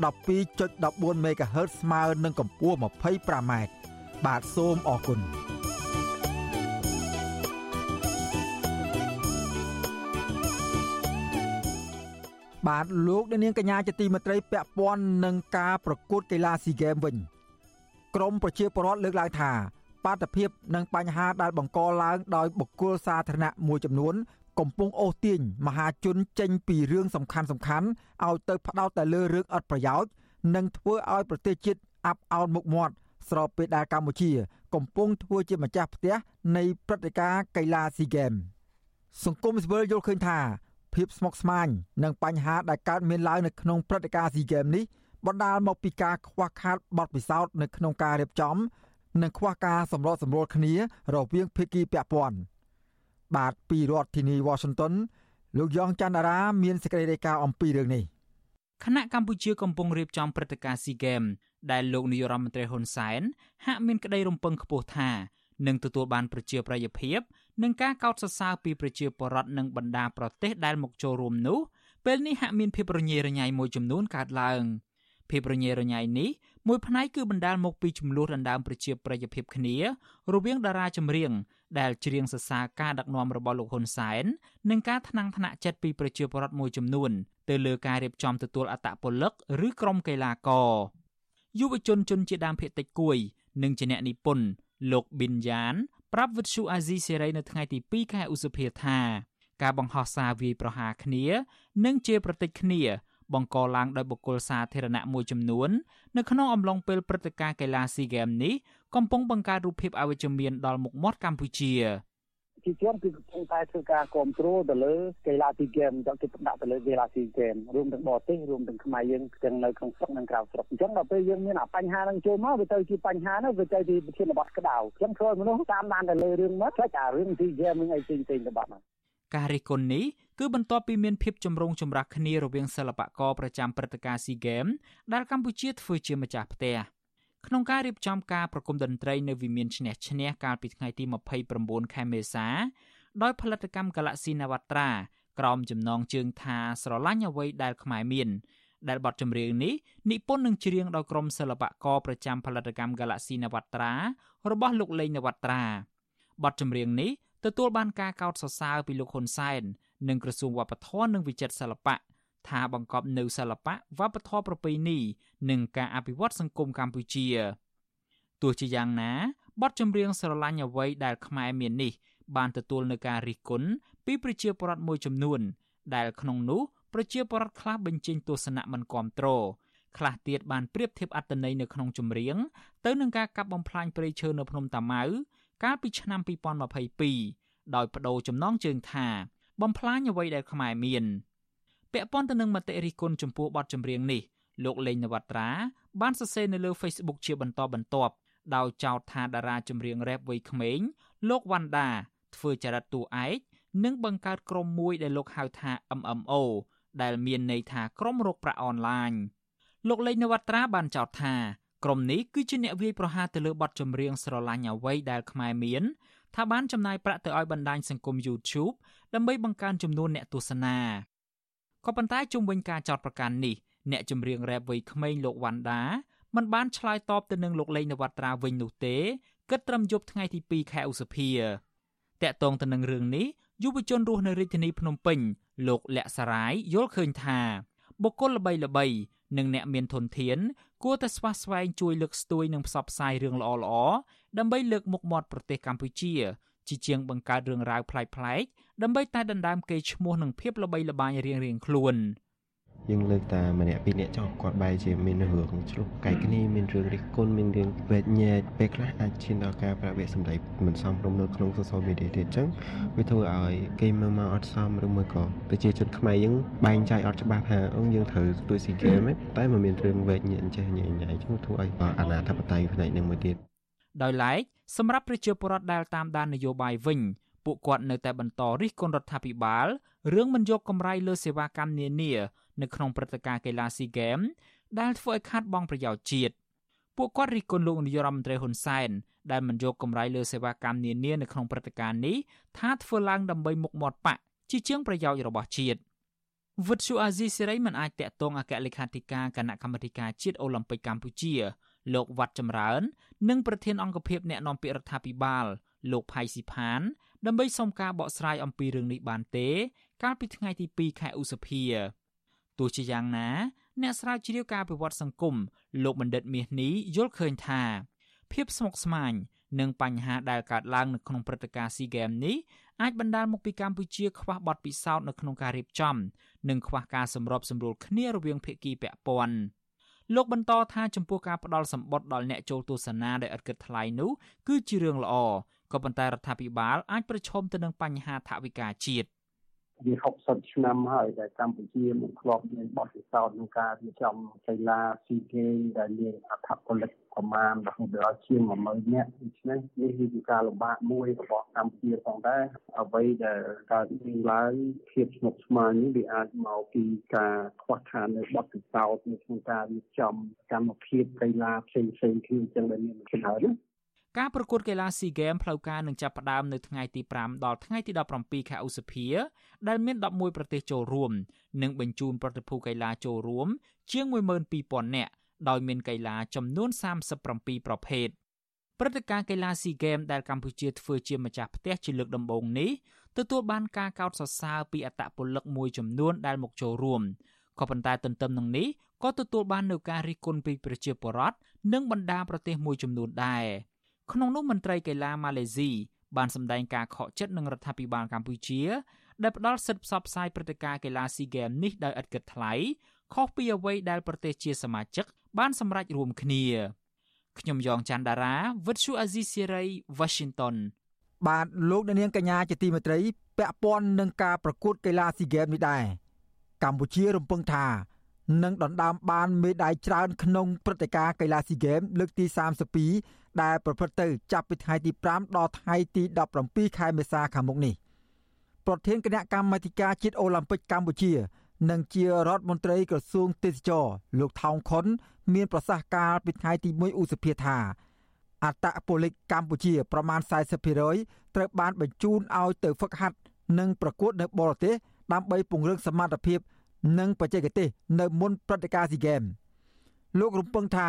12.14 MHz ស្មើនឹងកម្ពស់ 25m បាទសូមអរគុណបាទលោកនាងកញ្ញាជាទីមេត្រីពាក់ព័ន្ធនឹងការប្រកួតកីឡាស៊ីហ្គេមវិញក្រមប្រជាពលរដ្ឋលើកឡើងថាបាតុភិបនិងបញ្ហាដែលបង្កឡើងដោយបុគ្គលសាធារណៈមួយចំនួន កំពុងអូសទាញមហាជនចេញពីរឿងសំខាន់សំខាន់ឲ្យទៅផ្ដោតតែលើរឿងអត់ប្រយោជន៍និងធ្វើឲ្យប្រទេសជាតិអាប់អោនមុខមាត់ស្របពេលដែលកម្ពុជា កំពុងធ្វើជាម្ចាស់ផ្ទះនៃព្រឹត្តិការណ៍កីឡាស៊ីហ្គេមសង្គមស៊ីវិលយល់ឃើញថាភាពស្មុគស្មាញនិងបញ្ហាដែលកើតមានឡើងនៅក្នុងព្រឹត្តិការណ៍ស៊ីហ្គេមនេះបណ្ដាលមកពីការខ្វះខាតបទពិសោធន៍នៅក្នុងការរៀបចំ និងខ្វះការសម្របសម្រួលគ្នារវាងភាគីពាក់ព័ន្ធ បាទពីរដ្ឋធានី Washington លោកយ៉ងច័ន្ទរាមានសេចក្តីរាយការណ៍អំពីរឿងនេះគណៈកម្ពុជាកំពុងរៀបចំព្រឹត្តិការណ៍ SEA Games ដែលលោកនាយរដ្ឋមន្ត្រីហ៊ុនសែនហាក់មានក្តីរំពឹងខ្ពស់ថានឹងទទួលបានប្រជាប្រិយភាពនិងការកោតសរសើរពីប្រជាពលរដ្ឋនិងបណ្ដាប្រទេសដែលមកចូលរួមនោះពេលនេះហាក់មានភាពរញ៉េរញ៉ៃមួយចំនួនកើតឡើង ភាពរញ៉េរញ៉ៃនេះមួយផ្នែកគឺបណ្ដាលមកពីចំនួនដណ្ដើមប្រជាប្រិយភាពគ្នា រវាងតារាចម្រៀងដែលច្រៀងសរសើរការដឹកនាំរបស់លោកហ៊ុនសែននិងការថ្នាំងថ្នាក់ចិត្តពីប្រជាពលរដ្ឋមួយចំនួនទៅលើការរៀបចំទទួលអត្តពលិកឬក្រុមកីឡាករយុវជនជនជាដើមភាគតិចគួយ និងជាអ្នកនិពន្ធលោកប៊ិនយ៉ានប្រាប់វិទ្យុអាស៊ីសេរីនៅថ្ងៃទី2ខែឧសភាថា ការបង្ហោះសារវាយប្រហារគ្នា និងជាប្រតិចគ្នា បង្កឡើងដោយបុគ្គលសាធារណៈមួយចំនួននៅក្នុងអំឡុងពេលព្រឹត្តិការណ៍កីឡាស៊ីហ្គេមនេះកំពុងបង្កើតរូបភាពអវិជ្ជមានដល់មុខមាត់កម្ពុជាជាជាន់គឺកំពុងតែធ្វើការគ្រប់គ្រងទៅលើកីឡាស៊ីហ្គេមយកគេដាក់ទៅលើកីឡាស៊ីហ្គេមរួមទាំងបរទេសរួមទាំងខ្មែរយើងទាំងនៅក្នុងស្រុកនិងក្រៅស្រុកអញ្ចឹងដល់ពេលយើងមានអាបញ្ហាហ្នឹងចូលមកវាទៅជាបញ្ហាហ្នឹងវាទៅជាប្រធានបទក្តៅអញ្ចឹងធ្វើមនុស្សតាមដានទៅលើរឿងមកផ្លេចអារឿងស៊ីហ្គេមនឹងអីផ្សេងៗទៅបាត់ហ្នឹង ការរិះគន់នេះគឺបន្ទាប់ពីមានភាពចម្រូងចម្រាសគ្នារវាងសិល្បករប្រចាំព្រឹត្តិការណ៍ SEA Games ដែលកម្ពុជាធ្វើជាម្ចាស់ផ្ទះក្នុងការរៀបចំការប្រគំតន្ត្រីនៅវិមានឈ្នះឈ្នះកាលពីថ្ងៃទី29ខែមេសា ដោយផលិតកម្ម Galaxy Navatra ក្រោមចំណងជើងថាស្រឡាញ់អ្វីដែលខ្មែរមាន ដែលបទចម្រៀងនេះនិពន្ធនិងច្រៀងដោយក្រុមសិល្បករប្រចាំផលិតកម្ម Galaxy Navatra របស់លោកលេងនវត្រាបទចម្រៀងនេះ ទទួលបានការកោតសរសើរពីលោកហ៊ុនសែននិងក្រសួងវប្បធម៌និងវិចិត្រសិល្បៈថាបង្កប់នៅសិល្បៈវប្បធម៌ប្រពៃណីនិងការអភិវឌ្ឍសង្គមកម្ពុជាទោះជាយ៉ាងណាបទចម្រៀងស្រឡាញ់អ្វីដែលខ្មែរមាននេះ បានទទួលនឹងការរិះគន់ពីប្រជាពលរដ្ឋមួយចំនួន ដែលក្នុងនោះប្រជាពលរដ្ឋខ្លះបញ្ចេញទស្សនៈមិនគាំទ្រខ្លះទៀតបានប្រៀបធៀបអត្តន័យនៅក្នុងចម្រៀងទៅនឹងការកាប់បំផ្លាញព្រៃឈើនៅភ្នំតាម៉ៅ កាលពីឆ្នាំ2022ដោយបដូរចំណងជើងថា បំផ្លាញអ្វីដែលខ្មែរមានពាក់ព័ន្ធទៅនឹងមតិរិះគន់ចំពោះបទចម្រៀងនេះលោកលេងនវត្រាបានសរសេរនៅលើ Facebook ជាបន្តបន្ទាប់ដោយចោទថាតារាចម្រៀងរ៉េបវ័យក្មេងលោកវ៉ាន់ដា ធ្វើចរិតតួឯកនិងបង្កើតក្រុមមួយដែលលោកហៅថា MMO ដែលមានន័យថាក្រុមរកប្រាក់អនឡាញលោកលេងនវត្រាបានចោទថា ក្រុមនេះគឺជាអ្នកវាយប្រហារទៅលើបទចម្រៀងស្រឡាញ់អ្វីដែលខ្មែរមានថាបានចំណាយប្រាក់ទៅឲ្យបណ្ដាញសង្គម YouTube ដើម្បីបង្កើនចំនួនអ្នកទស្សនាក៏ប៉ុន្តែជុំវិញការចោទប្រកាន់នេះអ្នកចម្រៀងរ៉េបវ័យក្មេងលោកវ៉ាន់ដាមិនបានឆ្លើយតបទៅនឹងលោកលេងនវត្រាវិញនោះទេគិតត្រឹមយប់ថ្ងៃទី2ខែឧសភាតកតងទៅនឹងរឿងនេះយុវជនរស់នៅរាជធានីភ្នំពេញលោកលក្ខសារាយយល់ឃើញថា បុគ្គលល្បីៗនិងអ្នកមានធនធាន គួរតែស្វះស្វែងជួយលើកស្ទួយនិងផ្សព្វផ្សាយរឿងល្អៗដើម្បីលើកមុខមាត់ប្រទេសកម្ពុជាជាជាងបង្កើតរឿងរ៉ាវប្លែកៗដើម្បីតែដណ្ដើមកេរ្តិ៍ឈ្មោះនិងភាពល្បីល្បាញរៀងៗខ្លួន។ យើងលើកតាម្នាក់ពីរនាក់ចោលគាត់បែរជាមានរឿងឆ្លុះកែកគ្នាមានរឿងរិះគន់មានរឿងវែកញែកពេលខ្លះអាចឈានដល់ការប្រើពាក្យសម្ដីមិនសមរម្យនៅក្នុង social media ទៀតអញ្ចឹងវាធ្វើឲ្យគេមើលមកអត់សមឬមួយក៏ប្រជាជនខ្មែរយើងបែងចែកអត់ច្បាស់ថាអូយើងត្រូវទួយស៊ីហ្គេមតែមិនមានរឿងវែកញែកចេះញែកញែកអញ្ចឹងធ្វើឲ្យអាណាធិបតេយ្យផ្នែកនឹងមួយទៀតដោយឡែកសម្រាប់ប្រជាពលរដ្ឋដែលតាមដាននយោបាយវិញពួកគាត់នៅតែបន្តរិះគន់រដ្ឋាភិបាលរឿងមិនយកកម្រៃលើសេវាកម្មនានា នៅក្នុងព្រឹត្តិការណ៍កីឡាស៊ីហ្គេមដែលធ្វើឲ្យខាត់បងប្រយោជន៍ជាតិពួកគាត់រិះគន់លោកនាយរដ្ឋមន្ត្រីហ៊ុនសែនដែលមិនយកកម្រៃលើសេវាកម្មនានានៅក្នុងព្រឹត្តិការណ៍នេះថាធ្វើឡើងដើម្បីមុខមាត់បកជាជាងប្រយោជន៍របស់ជាតិវិទ្យុអាស៊ីសេរីមិនអាចតាក់ទងអគ្គលេខាធិការគណៈកម្មាធិការជាតិអូឡ িম্প ិកកម្ពុជាលោកវ៉ាត់ចម្រើន និងប្រធានអង្គភិបអ្នកនាំពាក្យរដ្ឋាភិបាលលោកផៃស៊ីផាន ដើម្បីសុំការបកស្រាយអំពីរឿងនេះបានទេ កាលពីថ្ងៃទី2ខែឧសភា ទោះជាយ៉ាងណាអ្នកស្រាវជ្រាវការពិវត្តសង្គមលោកបណ្ឌិតមាសនេះយល់ឃើញថា ភាពស្មុគស្មាញនិងបញ្ហាដែលកើតឡើងនៅក្នុងព្រឹត្តិការណ៍ SEA Games នេះអាចបណ្ដាលមកពីកម្ពុជាខ្វះបទពិសោធន៍នៅក្នុងការរៀបចំ និងខ្វះការសម្របសម្រួលគ្នារវាងភាគីពាក់ព័ន្ធលោកបន្តថាចំពោះការផ្ដល់សម្បត្តិដល់អ្នកចូលទស្សនាដោយឥតគិតថ្លៃនោះគឺជារឿងល្អក៏ប៉ុន្តែរដ្ឋាភិបាលអាចប្រឈមទៅនឹងបញ្ហាថវិកាជាតិ វា60ឆ្នាំហើយដែលកម្ពុជាមិនធ្លាប់មានបទពិសោធន៍ក្នុងការរៀបចំកីឡាស៊ីហ្គេមដែលមានអត្ថពលិកប្រមាណរហូតដល់ជាង10000នាក់ដូច្នេះនេះគឺជាការលំបាកមួយរបស់កម្ពុជាផងដែរអ្វីដែលកើតមានឡើងភាពស្មុគស្មាញនេះវាអាចមកពីការខ្វះខាតនៅបទពិសោធន៍នៅក្នុងការរៀបចំកម្មវិធីកីឡាផ្សេងៗគ្នាអញ្ចឹងដែលមានច្រើនណា ការប្រកួតកីឡា SEA Games ផ្លូវការនឹងចាប់ផ្ដើមនៅថ្ងៃទី5ដល់ថ្ងៃទី17ខែឧសភា ដែលមាន11ប្រទេសចូលរួមនិងបញ្ជូនប្រតិភូកីឡាចូលរួមជាង12000នាក់ដោយមានកីឡាចំនួន37ប្រភេទព្រឹត្តិការណ៍កីឡា SEA Games ដែលកម្ពុជាធ្វើជាម្ចាស់ផ្ទះជាលើកដំបូងនេះទទួលបានការកោតសរសើរពីអត្តពលិកមួយចំនួនដែលមកចូលរួមក៏ប៉ុន្តែទន្ទឹមនឹងនេះក៏ទទួលបាននូវការរិះគន់ពីប្រជាពលរដ្ឋនិងបណ្ដាប្រទេសមួយចំនួនដែរ ក្នុងនោះមន្ត្រីកីឡាម៉ាឡេស៊ីបានសម្ដែងការខកចិត្តនឹងរដ្ឋាភិបាលកម្ពុជា ដែលផ្ដល់សិទ្ធិផ្សព្វផ្សាយព្រឹត្តិការណ៍កីឡា SEA Games នេះដោយឥតគិតថ្លៃខុសពីអ្វីដែលប្រទេសជាសមាជិក បានសម្រេចរួមគ្នាខ្ញុំយ៉ងច័ន្ទដារាវិទ្យុអាស៊ីសេរី Washington បាទលោកនាងកញ្ញាជាទីមេត្រីពាក់ព័ន្ធនឹងការប្រកួតកីឡា SEA Games នេះដែរកម្ពុជារំពឹងថា នឹងដណ្ដើមបានមេដាយច្រើនក្នុងព្រឹត្តិការណ៍កីឡា SEA Games លើកទី32ដែលប្រព្រឹត្តទៅចាប់ពីថ្ងៃទី5ដល់ថ្ងៃទី17ខែមេសាខាងមុខនេះប្រធានគណៈកម្មាធិការជាតិអូឡ িম্প ិកកម្ពុជា និងជារដ្ឋមន្ត្រីក្រសួងទេសចរលោកថោងខុនមានប្រសាសន៍កាលពីថ្ងៃទី1ឧសភាថាអត្តពលិកកម្ពុជាប្រមាណ40%ត្រូវបានបញ្ជូនឲ្យទៅហ្វឹកហាត់និងប្រកួតនៅបរទេសដើម្បីពង្រឹងសមត្ថភាព និងបច្ចេកទេសនៅមុនព្រឹត្តិការណ៍ស៊ីហ្គេមលោករំពឹងថា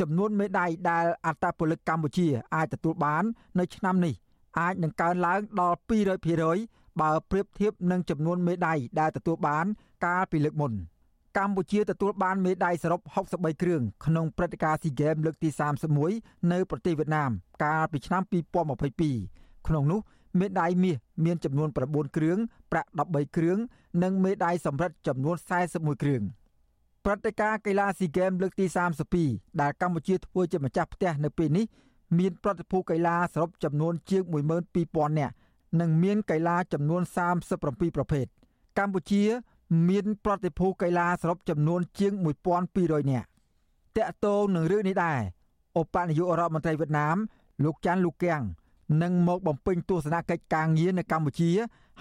ចំនួនមេដាយដែលអត្តពលិកកម្ពុជាអាចទទួលបាននៅឆ្នាំនេះអាចនឹងកើនឡើងដល់200%បើប្រៀបធៀបនឹងចំនួនមេដាយដែលទទួលបានកាលពីលើកមុនកម្ពុជាទទួលបានមេដាយសរុប63គ្រឿងក្នុងព្រឹត្តិការណ៍ SEA Games លើកទី31នៅប្រទេសវៀតណាមកាលពីឆ្នាំ2022ក្នុងនោះ មេដាយមាសមានចំនួន9គ្រឿងប្រាក់13គ្រឿងនិងមេដាយសំរឹទ្ធចំនួន41គ្រឿងព្រឹត្តិការណ៍កីឡាស៊ីហ្គេមលើកទី32ដែលកម្ពុជាធ្វើជាម្ចាស់ផ្ទះនៅពេលនេះមានប្រតិភូកីឡាសរុបចំនួនជាង12000នាក់និងមានកីឡាចំនួន37ប្រភេទកម្ពុជាមានប្រតិភូកីឡាសរុបចំនួនជាង1200នាក់តាក់ទងនឹងរឿងនេះដែរឧបនាយករដ្ឋមន្ត្រីវៀតណាមលោកចាន់លូកាំង នឹងមកបំពេញទស្សនកិច្ចការងារនៅកម្ពុជា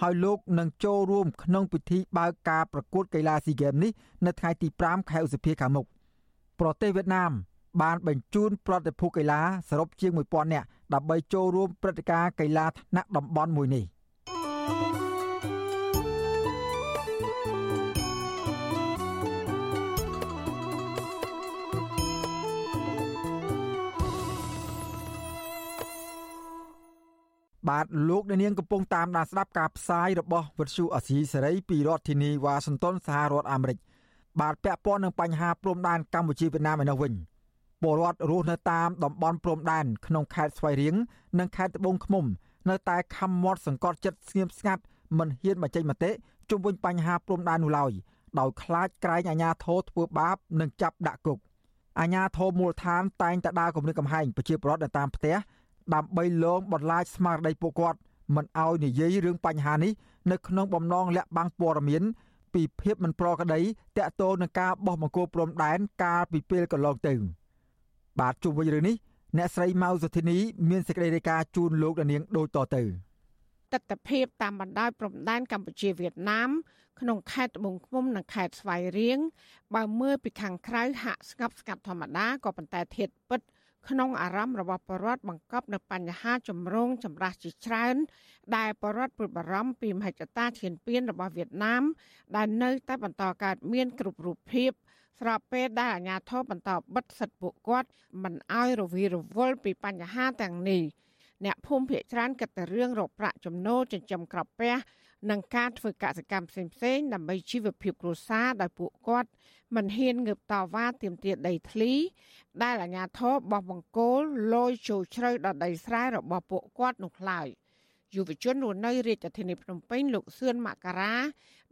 ហើយលោកនឹងចូលរួមក្នុងពិធីបើកការប្រកួតកីឡាស៊ីហ្គេមនេះនៅថ្ងៃទី5ខែឧសភាខាងមុខប្រទេសវៀតណាម បានបញ្ជូនប្រតិភូកីឡាសរុបជាង1000នាក់ដើម្បីចូលរួមព្រឹត្តិការណ៍កីឡាថ្នាក់តំបន់មួយនេះ។ បាទលោកអ្នកនាងកំពុងតាមដានស្ដាប់ការផ្សាយរបស់វិទ្យុអសីសេរីពីរដ្ឋធានីវ៉ាស៊ីនតោនសហរដ្ឋអាមេរិកបាទពាក់ព័ន្ធនឹងបញ្ហាព្រំដែនកម្ពុជាវៀតណាមឯនោះវិញពលរដ្ឋរស់នៅតាមតំបន់ព្រំដែនក្នុងខេត្តស្វាយរៀងនិងខេត្តត្បូងឃ្មុំ នៅតែខំមាត់សង្កត់ចិត្តស្ងៀមស្ងាត់មិនហ៊ានបញ្ចេញមតិជុំវិញបញ្ហាព្រំដែននោះឡើយដោយខ្លាចក្រែងអាញាធរធ្វើបាបនិងចាប់ដាក់គុកអាញាធរមូលដ្ឋានតែងតែដើរគំរាមកំហែងប្រជាពលរដ្ឋនៅតាមផ្ទះ ដើម្បីលងបន្លាចស្មារតីពួកគាត់មិនឲ្យនិយាយរឿងបញ្ហានេះនៅក្នុងបំណងលាក់បាំងព័ត៌មានពីភាពមិនប្រក្រតីតាក់ទងនឹងការបោះបង្គោលព្រំដែនកាលពីពេលកន្លងទៅបាទជុំវិញរឿងនេះអ្នកស្រីម៉ៅសុធីនីមានសេចក្តីរាយការណ៍ជូនលោកនាងដូចតទៅទស្សនភាពតាមបណ្ដោយព្រំដែនកម្ពុជាវៀតណាមក្នុងខេត្តត្បូងឃ្មុំនិងខេត្តស្វាយរៀងបើមើលពីខាងក្រៅហាក់ស្ងប់ស្ងាត់ធម្មតាក៏ប៉ុន្តែធាតពិត ក្នុងអារម្មណ៍របស់បរដ្ឋបង្កប់នៅបញ្ហាចម្រូងចម្រាសជាច្រើន ដែលបរដ្ឋព្រួយបារម្ភពីមហិច្ឆតាឈានពានរបស់វៀតណាម ដែលនៅតែបន្តកើតមានគ្រប់រូបភាពស្របពេលដែលអាជ្ញាធរបន្តបិទសិទ្ធិពួកគាត់មិនឲ្យរវីរវល់ពីបញ្ហាទាំងនេះអ្នកភូមិភាគច្រើនគិតតែរឿងរកប្រាក់ចំណូលចិញ្ចឹមក្រពះនិងការធ្វើកសកម្មផ្សេងៗដើម្បីជីវភាពគ្រួសារដោយពួកគាត់ មិនហ៊ានងើបតវ៉ាទាមទារដីធ្លី ដែលអាជ្ញាធរបោះបង្គោលលយចូលជ្រៅដល់ដីស្រែរបស់ពួកគាត់នោះឡើយយុវជនរស់នៅរាជធានីភ្នំពេញលោកសឿនមករា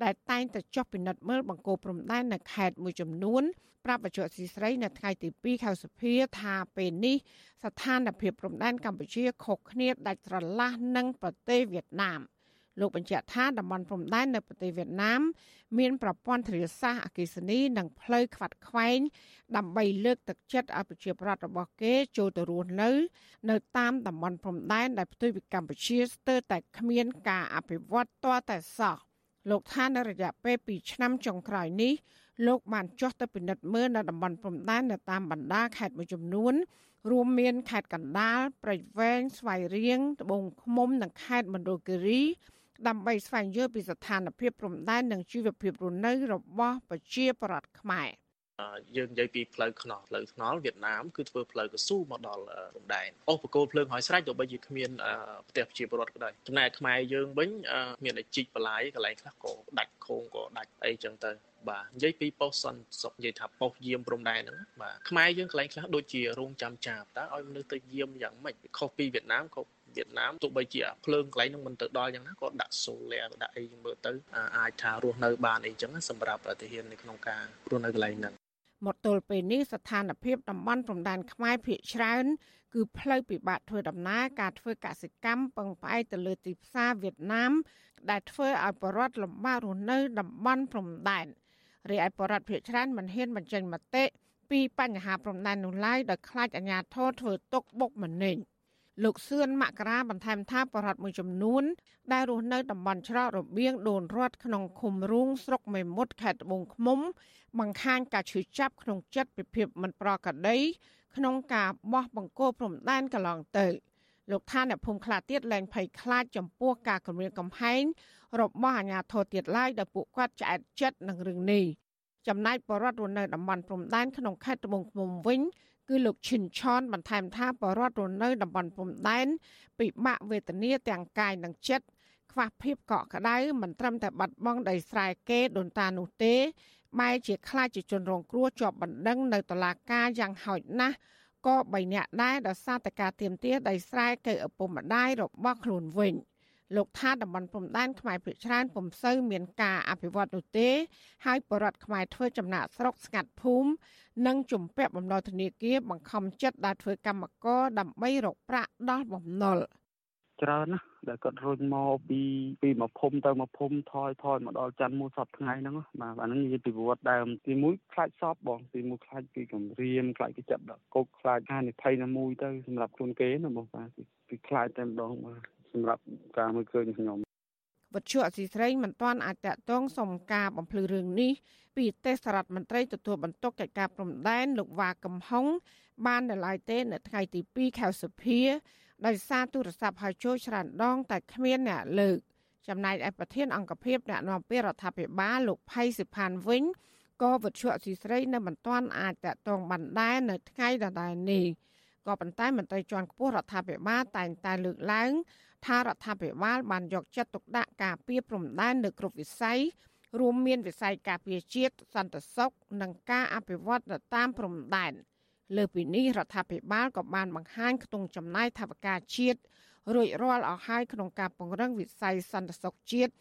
ដែលតែងតែចុះពិនិត្យមើលបង្គោលព្រំដែននៅខេត្តមួយចំនួនប្រាប់បច្ចុប្បន្នស៊ីស្រីនៅថ្ងៃទី2ខែសុភាថាពេលនេះស្ថានភាពព្រំដែនកម្ពុជាខុសគ្នាដាច់ស្រឡះនឹងប្រទេសវៀតណាម។ លោកបញ្ជាក់ថាតំបន់ព្រំដែននៅប្រទេសវៀតណាម មានប្រព័ន្ធធារាសាស្ត្រអគ្គិសនីនិងផ្លូវខ្វាត់ខ្វែងដើម្បីលើកទឹកចិត្តឲ្យប្រជាប្រដ្ឋរបស់គេចូលទៅរស់នៅ នៅតាមតំបន់ព្រំដែនដែលផ្ទុយពីកម្ពុជាស្ទើរតែគ្មានការអភិវឌ្ឍទាល់តែសោះលោកថានៅរយៈពេល2ឆ្នាំចុងក្រោយនេះលោកបានចុះទៅពិនិត្យមើលនៅតំបន់ព្រំដែននៅតាមបណ្ដាខេត្តមួយចំនួន រួមមានខេត្តកណ្ដាលព្រៃវែងស្វាយរៀងត្បូងឃ្មុំនិងខេត្តមណ្ឌលគិរី ដើម្បីស្វែងយល់ពីស្ថានភាពព្រំដែននិងជីវភាពរស់នៅរបស់ប្រជាប្រដ្ឋខ្មែរយើងនិយាយពីផ្លូវខ្នោះផ្លូវថ្នល់វៀតណាមគឺធ្វើផ្លូវកស៊ូមកដល់ព្រំដែនអូសបកគោលភ្លើងហើយស្រេចទោះបីជាគ្មានផ្ទះប្រជាពលរដ្ឋក៏ដោយចំណែកខ្មែរយើងវិញមានតែជីកបន្លាយកន្លែងខ្លះក៏ដាច់ខូងក៏ដាច់អីចឹងទៅបាទនិយាយពីប៉ុស្តិ៍សន្តិសុខនិយាយថាប៉ុស្តិ៍យាមព្រំដែនហ្នឹងបាទខ្មែរយើងកន្លែងខ្លះដូចជារោងចាំចាប់តើឲ្យមនុស្សទៅយាមយ៉ាងម៉េចខុសពីវៀតណាមខុស វៀតណាមទោះបីជាភ្លើងកន្លែងហ្នឹងមិនទៅដល់យ៉ាងណាក៏ដាក់សូលែដាក់អីមើលទៅអាចថារស់នៅបានអីចឹងសម្រាប់ប្រទេសនៅក្នុងការរស់នៅកន្លែងហ្នឹងមកទល់ពេលនេះស្ថានភាពតំបន់ព្រំដែនខ្មែរភាគច្រើន គឺផ្លូវពិបាកធ្វើដំណើរការធ្វើកសិកម្មពឹងផ្អែកទៅលើទីផ្សារវៀតណាម ដែលធ្វើឲ្យបរដ្ឋលំបាករស់នៅតំបន់ព្រំដែនរីឯបរដ្ឋភាគច្រើនមិនហ៊ានបញ្ចេញមតិពីបញ្ហាព្រំដែននោះឡើយដោយខ្លាចអាជ្ញាធរធ្វើទុកបុកម្នេញ លោកសឿនមករាបន្ថែមថាបរដ្ឋមួយចំនួន ដែលរស់នៅតំបន់ច្រករបៀងដូនរត់ក្នុងឃុំរូងស្រុកមេមត់ខេត្តត្បូងឃ្មុំបង្ខាញការឈឺចាប់ក្នុងចិត្តពីភាពមិនប្រក្រតីក្នុងការបោះបង្គោលព្រំដែនកន្លងទៅលោកថាអ្នកភូមិខ្លះទៀតលែងភ័យខ្លាចចំពោះការគម្រាមកំហែងរបស់អាជ្ញាធរទៀតឡើយដែលពួកគាត់ឆ្អែតចិត្តនឹងរឿងនេះចំណែកបរដ្ឋរស់នៅតំបន់ព្រំដែនក្នុងខេត្តត្បូងឃ្មុំវិញ គឺលោកឈិនឆនបន្ថែមថាបរដ្ឋរស់នៅតំបន់ព្រំដែនពិបាកវេទនាទាំងកាយនិងចិត្តខ្វះភាពកក់ក្ដៅមិនត្រឹមតែបាត់បង់ដីស្រែគេដូនតានោះទេបែរជាខ្លាចជាជនរងគ្រោះជាប់បណ្ដឹងនៅតុលាការយ៉ាងហោចណាស់ក៏3នាក់ដែរដោយសារតែការទៀមទាដីស្រែកៅឪពុកម្ដាយរបស់ខ្លួនវិញ។ លោកថាតំបន់ព្រំដែនខ្មែរភាគច្រើនពុំសូវមានការអភិវឌ្ឍនោះទេ ហើយបរដ្ឋខ្មែរធ្វើចំណាក់ស្រុកស្ងាត់ភូមិនិងជំពាក់បំណុលធនាគារបង្ខំចិត្តដល់ធ្វើកម្មករដើម្បីរកប្រាក់ដោះបំណុលច្រើនណាដែលគាត់រុញមកពីពីមួយភូមិទៅមួយភូមិថយថយមកដល់ច័ន្ទមួយសប្តាហ៍ថ្ងៃហ្នឹងបាទអាហ្នឹងនិយាយពីប្រវត្តិដើមទីមួយខ្លាចសពបងទីមួយខ្លាចពីគម្រាមខ្លាចពីចាប់ដាក់គុកខ្លាចហានិភ័យណាមួយទៅសម្រាប់ខ្លួនគេណាបងបាទពីខ្លាចតែម្ដងបាទ សម្រាប់ការមើលឃើញខ្ញុំវត្ថុអសីស្រីមិនទាន់អាចតតងសុំការបំភ្លឺរឿងនេះពីទេសរដ្ឋមន្ត្រីទទួលបន្ទុកកិច្ចការព្រំដែនលោកវ៉ាកំហុងបាននៅឡើយទេនៅថ្ងៃទី2ខែសុភាដោយសារទូរស័ព្ទហៅចូលច្រើនដង តែគ្មានអ្នកលើកចំណែកឯប្រធានអង្គភិបអ្នកនាំពាក្យរដ្ឋាភិបាលលោកផៃសិផានវិញក៏វិទ្យុអសីស្រីនៅមិនទាន់អាចតតងបានដែរនៅថ្ងៃដដែលនេះក៏ប៉ុន្តែមន្ត្រីជាន់ខ្ពស់រដ្ឋាភិបាលតែងតែលើកឡើង ថារដ្ឋាភិបាលបានយកចិត្តទុកដាក់ការពារព្រំដែននៅគ្រប់វិស័យរួមមានវិស័យការពារជាតិសន្តិសុខនិងការអភិវឌ្ឍនៅតាមព្រំដែនលើពីនេះរដ្ឋាភិបាលក៏បានបង្ហាញខ្ទង់ចំណាយថវិកាជាតិរួចរាល់អស់ហើយក្នុងការពង្រឹងវិស័យសន្តិសុខជាតិ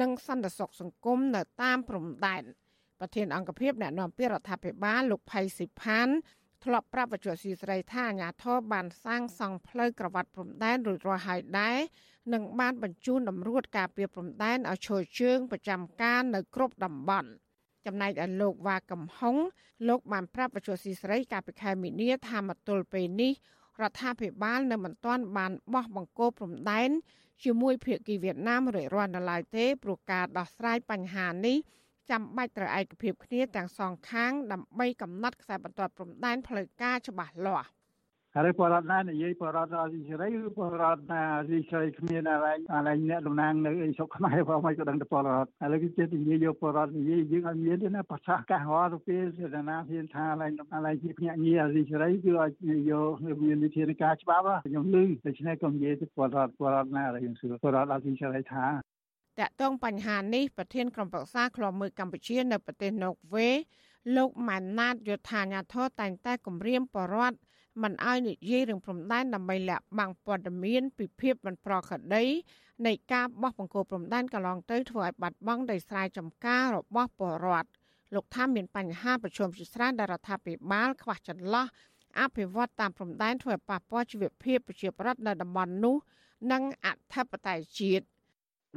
និងសន្តិសុខសង្គមនៅតាមព្រំដែនប្រធានអង្គភិបអ្នកនាំពាក្យរដ្ឋាភិបាលលោកផៃស៊ីផាន ធ្លាប់ប្រាប់វិទ្យុស៊ីស្រីថាអាញាធរបានសាងសង់ផ្លូវក្រវ៉ាត់ព្រំដែនរួចរាល់ហើយដែរនិងបានបញ្ជូនតម្រួតការពារព្រំដែនឲ្យឈរជើងប្រចាំការនៅគ្រប់តំបន់ចំណែកឯលោកវ៉ាកំហុងលោកបានប្រាប់វិទ្យុស៊ីស្រីកាលពីខែមីនាថាមកទល់ពេលនេះរដ្ឋាភិបាលនៅមិនទាន់បានបោះបង្គោលព្រំដែនជាមួយភាគីវៀតណាមរួចរាល់នៅឡើយទេព្រោះការដោះស្រាយបញ្ហានេះ ចាំបាច់ត្រូវឯកភាពគ្នាទាំងសងខាងដើម្បីកំណត់ខ្សែបន្ទាត់ព្រំដែនផ្លូវការច្បាស់លាស់ហើយបរដ្ឋណានិយាយបរដ្ឋអ៊ីស្រាអែលឬបរដ្ឋណាអ៊ីស្រាអែលគ្មានអរឯងអរឯងអ្នកតំណាងនៅអីស្រុកខ្មែរផងមិនក៏ដឹងទៅបរដ្ឋឥឡូវគេចេះនិយាយយកបរដ្ឋនិយាយយើងអត់មានទេណាប្រសាសកាសរាល់ទៅពេលសេនាណាហ៊ានថាអរឯងអរឯងជាភ្នាក់ងារអ៊ីស្រាអែលគឺឲ្យយកមានវិធានការច្បាប់ខ្ញុំឮដូច្នេះក៏និយាយទៅបរដ្ឋបរដ្ឋណាដែលយើងសួរបរដ្ឋអ៊ីស្រាអែលថា តកតងបញ្ហានេះប្រធានក្រុមប្រឹក្សាឃ្លាំមើលកម្ពុជានៅប្រទេសណូវេលោកម៉ាណាតយុធាញាធរតែងតែគម្រាមបរដ្ឋមិនឲ្យនិយាយរឿងព្រំដែនដើម្បីលាក់បាំងព័ត៌មានពីភាពមិនប្រក្រតីនៃការបោះបង្គោលព្រំដែនកន្លងទៅធ្វើឲ្យបាត់បង់ដីស្រែចម្ការរបស់ពលរដ្ឋលោកថាមានបញ្ហាប្រឈមជាច្រើនដែលរដ្ឋាភិបាលខ្វះចន្លោះអភិវឌ្ឍតាមព្រំដែនធ្វើឲ្យប៉ះពាល់ជីវភាពប្រជាពលរដ្ឋនៅតំបន់នោះ និងអធិបតេយ្យជាតិ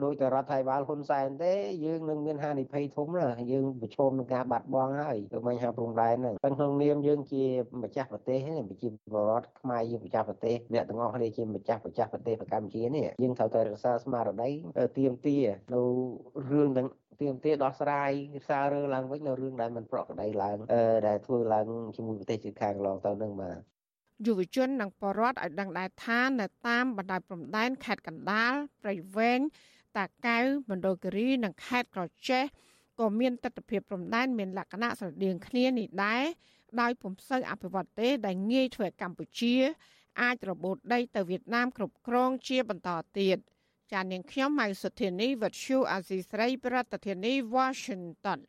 ដោយតែរដ្ឋាភិបាលហ៊ុនសែនទេយើងនឹងមានហានិភ័យធំណាស់យើងប្រឈមនឹងការបាត់បង់ហើយទៅមិនហាព្រំដែនហ្នឹងតែក្នុងនាមយើងជាម្ចាស់ប្រទេសប្រជាពលរដ្ឋខ្មែរជាម្ចាស់ប្រទេសអ្នកទាំងអស់គ្នាជាម្ចាស់ប្រទេសប្រទេសកម្ពុជានេះយើងត្រូវតែរក្សាស្មារតីទៀមទានៅរឿងទាំងទៀមទាដោះស្រាយសាររើឡើងវិញនៅរឿងដែលមិនប្រក្រតីឡើងដែលធ្វើឡើងជាមួយប្រទេសជិតខាងកន្លងទៅនឹងបាទយុវជននិងបរដ្ឋឲ្យដឹងដែរថានៅតាមបណ្ដោយព្រំដែនខេត្តកណ្ដាលព្រៃវែង តាកែវមណ្ឌលគិរីនិងខេត្តក្រចេះក៏មានទស្សនវិជ្ជាព្រំដែនមានលក្ខណៈស្រដៀងគ្នានេះដែរដោយពុំសូវអភិវឌ្ឍទេដែលងាយធ្វើឲ្យកម្ពុជា អាចរបូតដីទៅវៀតណាមគ្រប់គ្រងជាបន្តទៀតចាននាងខ្ញុំម៉ៃសុធានីវិទ្យុអាស៊ីស្រីប្រធានាធិបតី Washington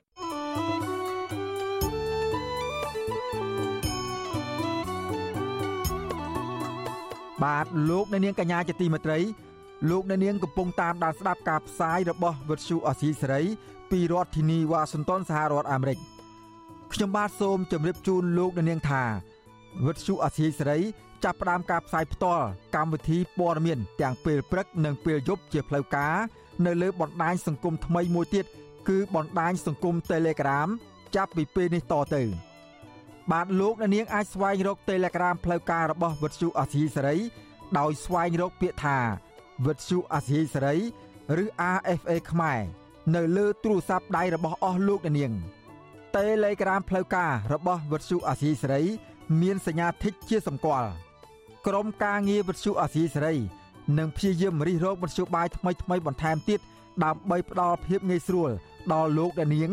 បាទលោកអ្នកនាងកញ្ញាជាទីមេត្រី លោកអ្នកនាងកំពុងតាមដានស្ដាប់ការផ្សាយរបស់វិទ្យុអសីសេរីពីរដ្ឋធានីវ៉ាស៊ីនតោនសហរដ្ឋអាមេរិកខ្ញុំបាទសូមជម្រាបជូនលោកអ្នកនាងថាវិទ្យុអសីសេរីចាប់ផ្ដើមការផ្សាយផ្ទាល់កម្មវិធីព័ត៌មាន ទាំងពេលព្រឹកនិងពេលយប់ជាផ្លូវការនៅលើបណ្ដាញសង្គមថ្មីមួយទៀតគឺបណ្ដាញសង្គម Telegram ចាប់ពីពេលនេះតទៅបាទលោកអ្នកនាងអាចស្វែងរក Telegram ផ្លូវការរបស់វិទ្យុអសីសេរីដោយស្វែងរកពាក្យថា វិទ្យុអាស៊ីសេរីឬ RFA ខ្មែរនៅលើទូរស័ព្ទដៃរបស់អស់លោកអ្នកនាង Telegram ផ្លូវការរបស់វិទ្យុអាស៊ីសេរី មានសញ្ញាធីកជាសម្គាល់ក្រុមការងារវិទ្យុអាស៊ីសេរីនឹងព្យាយាមរិះរោបវិទ្យុបាយថ្មីថ្មីបន្ថែមទៀតដើម្បីផ្ដល់ភាពងាយស្រួលដល់លោកអ្នកនាង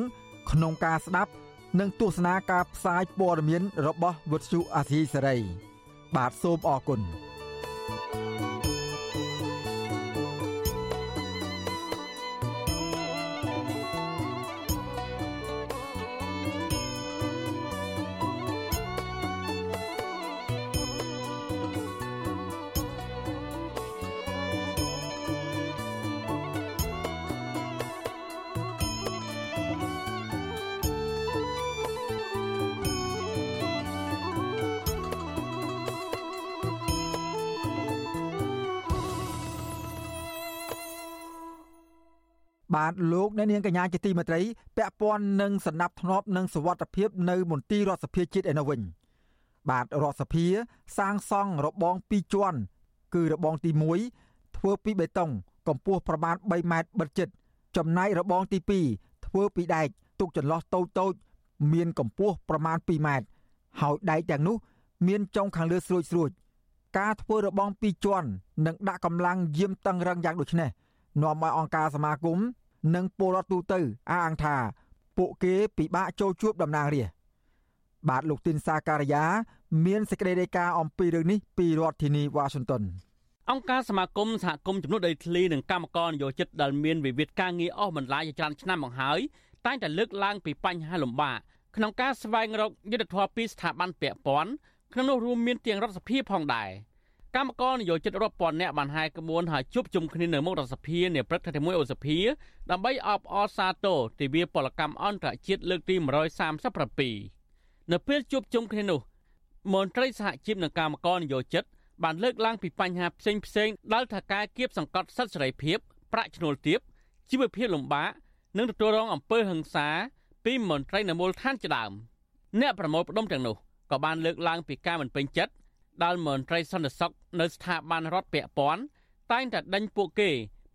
ក្នុងការស្ដាប់ និងទស្សនាការផ្សាយព័ត៌មានរបស់វិទ្យុអាស៊ីសេរីបាទសូមអរគុណ thank you បាទលោកអ្នកនាងកញ្ញាជាទីមេត្រីពាក់ព័ន្ធនឹងសណ្ដាប់ធ្នាប់និងសវត្ថភាពនៅមន្ទីររដ្ឋសភាជាតិឯនោះវិញបាទរដ្ឋសភា សាងសង់របង2ជាន់គឺរបងទី1ធ្វើពីបេតុងកម្ពស់ប្រមាណ3ម៉ែត្របិទជិត ចំណែករបងទី2ធ្វើពីដែកទុកចន្លោះតូចតូចមានកម្ពស់ប្រមាណ2ម៉ែត្រហើយដែកទាំងនោះ មានចុងខាងលើស្រួចស្រួចការធ្វើរបងពីរជាន់និងដាក់កម្លាំងយាមតឹងរឹងយ៉ាងដូចនេះនាំឲ្យអង្គការសមាគម និងពលរដ្ឋទូទៅអះអាងថាពួកគេពិបាកចូលជួបតំណាងរាស្ត្របាទលោកទីនសាការីយ៉ាមានសេចក្តីរាយការណ៍អំពីរឿងនេះពីរដ្ឋធានីវ៉ាស៊ីនតោនអង្គការសមាគមសហគមន៍ចំនួនដីធ្លីនិងកម្មករនយោជិតដែលមានវិវាទការងារអស់បន្លាយជាច្រើនឆ្នាំមកហើយតែងតែលើកឡើងពីបញ្ហាលំបាកក្នុងការស្វែងរកយុទ្ធធម៌ពីស្ថាប័នពាក់ព័ន្ធក្នុងនោះរួមមានទាំងរដ្ឋសភាផងដែរ កម្មករនយោជិតរាប់ពាន់នាក់បានហែកក្បួនហើយជួបជុំគ្នានៅមុខរដ្ឋសភានាព្រឹកថ្ងៃទី1ឧសភាដើម្បីអបអរសាទរទិវាពលកម្មអន្តរជាតិលើកទី137នៅពេលជួបជុំគ្នានោះមន្ត្រីសហជីពនិងកម្មករនយោជិតបានលើកឡើងពីបញ្ហាផ្សេងផ្សេងដែលថាការគៀបសង្កត់សិទ្ធិសេរីភាពប្រាក់ឈ្នួលទាបជីវភាពលំបាកនិងទទួលរងអំពើហិង្សាពីមន្ត្រីនៅមូលដ្ឋានជាដើមអ្នកប្រមូលផ្ដុំទាំងនោះក៏បានលើកឡើងពីការមិនពេញចិត្ត ដែលមន្ត្រីសន្តិសុខនៅស្ថាប័នរដ្ឋពាក់ព័ន្ធតែងតែដេញពួកគេ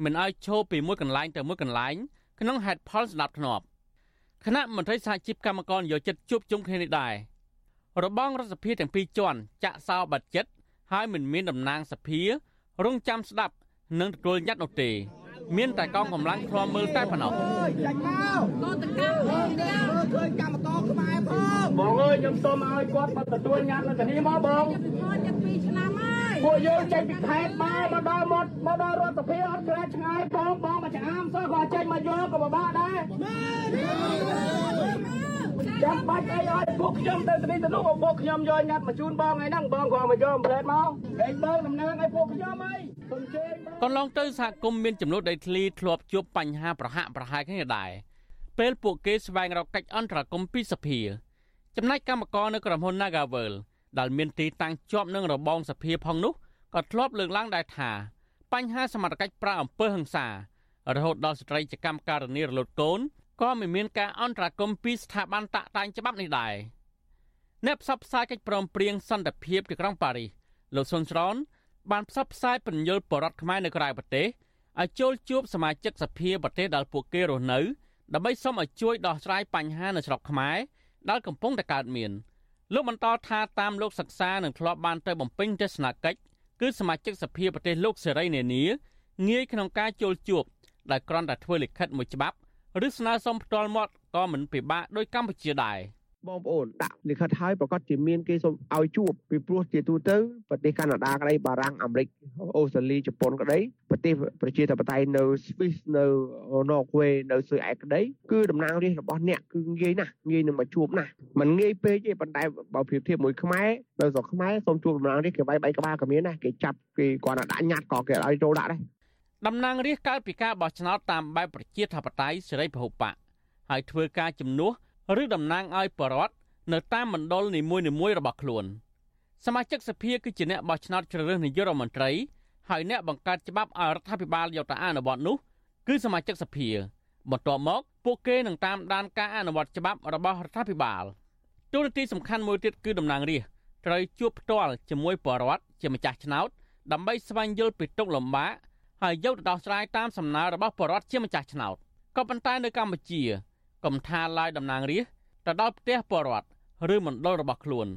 មិនឲ្យឈរពីមួយកន្លែងទៅមួយកន្លែងក្នុងហេតុផលស្ដាប់ធ្នាប់គណៈមន្ត្រីសហជីពកម្មករនយោជិតជួបជុំគ្នានេះដែររបងរដ្ឋសភាទាំងពីរជាន់ចាក់សោបាត់ចិត្តហើយមិនមានតំណាងសភារងចាំស្ដាប់និងទទួលញត្តិនោះទេ មានតែកងកម្លាំងឃ្លាំមើលតែប៉ុណ្ណោះចាញ់មកកតកម្មឃើញកម្មករខ្មែរផងបងអើយខ្ញុំសូមឲ្យគាត់មកទទួលញត្តិនៅទីនេះមកបងខ្ញុំ2ឆ្នាំហើយពួកយើងចេញពីខេត្តមកមកដល់មាត់មកដល់រដ្ឋសភាអត់ក្រែឆ្ងាយបងបងមកចាមសោះក៏ចេញមកយកក៏ពិបាកដែរ ចាំបាច់អីឲ្យពួកខ្ញុំទៅទីនេះទៅនោះពួកខ្ញុំយកញត្តិមកជូនបងថ្ងៃហ្នឹងបងក៏មកយកប្រេតមកឯងបងដំណើរឲ្យពួកខ្ញុំអីកន្លងទៅសហគមន៍មានចំនួនដីធ្លីធ្លាប់ជួបបញ្ហាប្រហាក់ប្រហែលគ្នាដែរពេលពួកគេស្វែងរកកិច្ចអន្តរាគមន៍ពីសភាចំណែកកម្មករនៅក្រុមហ៊ុន Nagavel ដែលមានទីតាំងជាប់នឹងរបងសភាផងនោះក៏ធ្លាប់លើកឡើងដែរថាបញ្ហាសមត្ថកិច្ចប្រាអំពើហិង្សារហូតដល់ស្ត្រីចកម្មករនីរលត់កូន ក៏មិនមានការអន្តរាគមន៍ពីស្ថាប័នតាក់តែងច្បាប់នេះដែរអ្នកផ្សព្វផ្សាយកិច្ចព្រមព្រៀងសន្តិភាពទីក្រុងប៉ារីសលោកសុនស្រនបានផ្សព្វផ្សាយពន្យល់បរដ្ឋខ្មែរនៅក្រៅប្រទេសឲ្យចូលជួបសមាជិកសភាប្រទេសដែលពួកគេរស់នៅដើម្បីសូមឲ្យជួយដោះស្រាយបញ្ហានៅស្រុកខ្មែរដែលកំពុងតែកើតមានលោកបន្តថាតាមលោកសិក្សានឹងធ្លាប់បានទៅបំពេញទស្សនកិច្ចគឺសមាជិកសភាប្រទេសលោកសេរីនានាងាយក្នុងការចូលជួបដែលគ្រាន់តែធ្វើលិខិតមួយច្បាប់ ឬស្នើសុំផ្ទាល់មាត់ក៏មិនពិបាកដោយកម្ពុជាដែរ។បងប្អូនដាក់លិខិតឲ្យប្រកាសជាមានគេសូមឲ្យជួបពីព្រោះជាទូទៅប្រទេសកាណាដាក្តីបារាំងអាមេរិកអូស្ត្រាលីជប៉ុនក្តីប្រទេសប្រជាធិបតេយ្យនៅស្វីសនៅណ័រវេនៅស៊ុយអែតក្តីគឺតំណាងរាស្ត្ររបស់អ្នកគឺងាយណាស់ងាយនឹងមកជួបណាស់มันងាយពេកទេប៉ុន្តែបើប្រៀបធៀបមួយខ្មែរនៅស្រុកខ្មែរសូមជួបតំណាងរាស្ត្រគេវាយបីក្បាលក៏មានដែរគេចាប់គេគាត់ដាក់ញត្តិក៏គេឲ្យចូលដាក់ដែរ តំណាងរាស្ត្រកើតពីការបោះឆ្នោតតាមបែបប្រជាធិបតេយ្យសេរីពហុបកហើយធ្វើការជំនួសឬតំណាងឲ្យបរដ្ឋនៅតាមមណ្ឌលនីមួយៗរបស់ខ្លួន សមាជិកសភាគឺជាអ្នកបោះឆ្នោតជ្រើសរើសនាយករដ្ឋមន្ត្រីហើយអ្នកបង្កើតច្បាប់ឲ្យរដ្ឋាភិបាលយកទៅអនុវត្តនោះគឺសមាជិកសភាបន្ទាប់មកពួកគេនឹងតាមដានការអនុវត្តច្បាប់របស់រដ្ឋាភិបាលទូរនទីសំខាន់មួយទៀតគឺតំណាងរាស្ត្រត្រូវជួបផ្ទាល់ជាមួយបរដ្ឋជាម្ចាស់ឆ្នោតដើម្បីស្វែងយល់ពីទុកលំបាក ហើយយកទៅដោះស្រាយតាមសំណើរបស់បរដ្ឋជាម្ចាស់ឆ្នោតក៏ប៉ុន្តែនៅកម្ពុជាកំថាឡាយតំណាងរាស្ត្រទៅដល់ផ្ទះបរដ្ឋឬមណ្ឌលរបស់ខ្លួន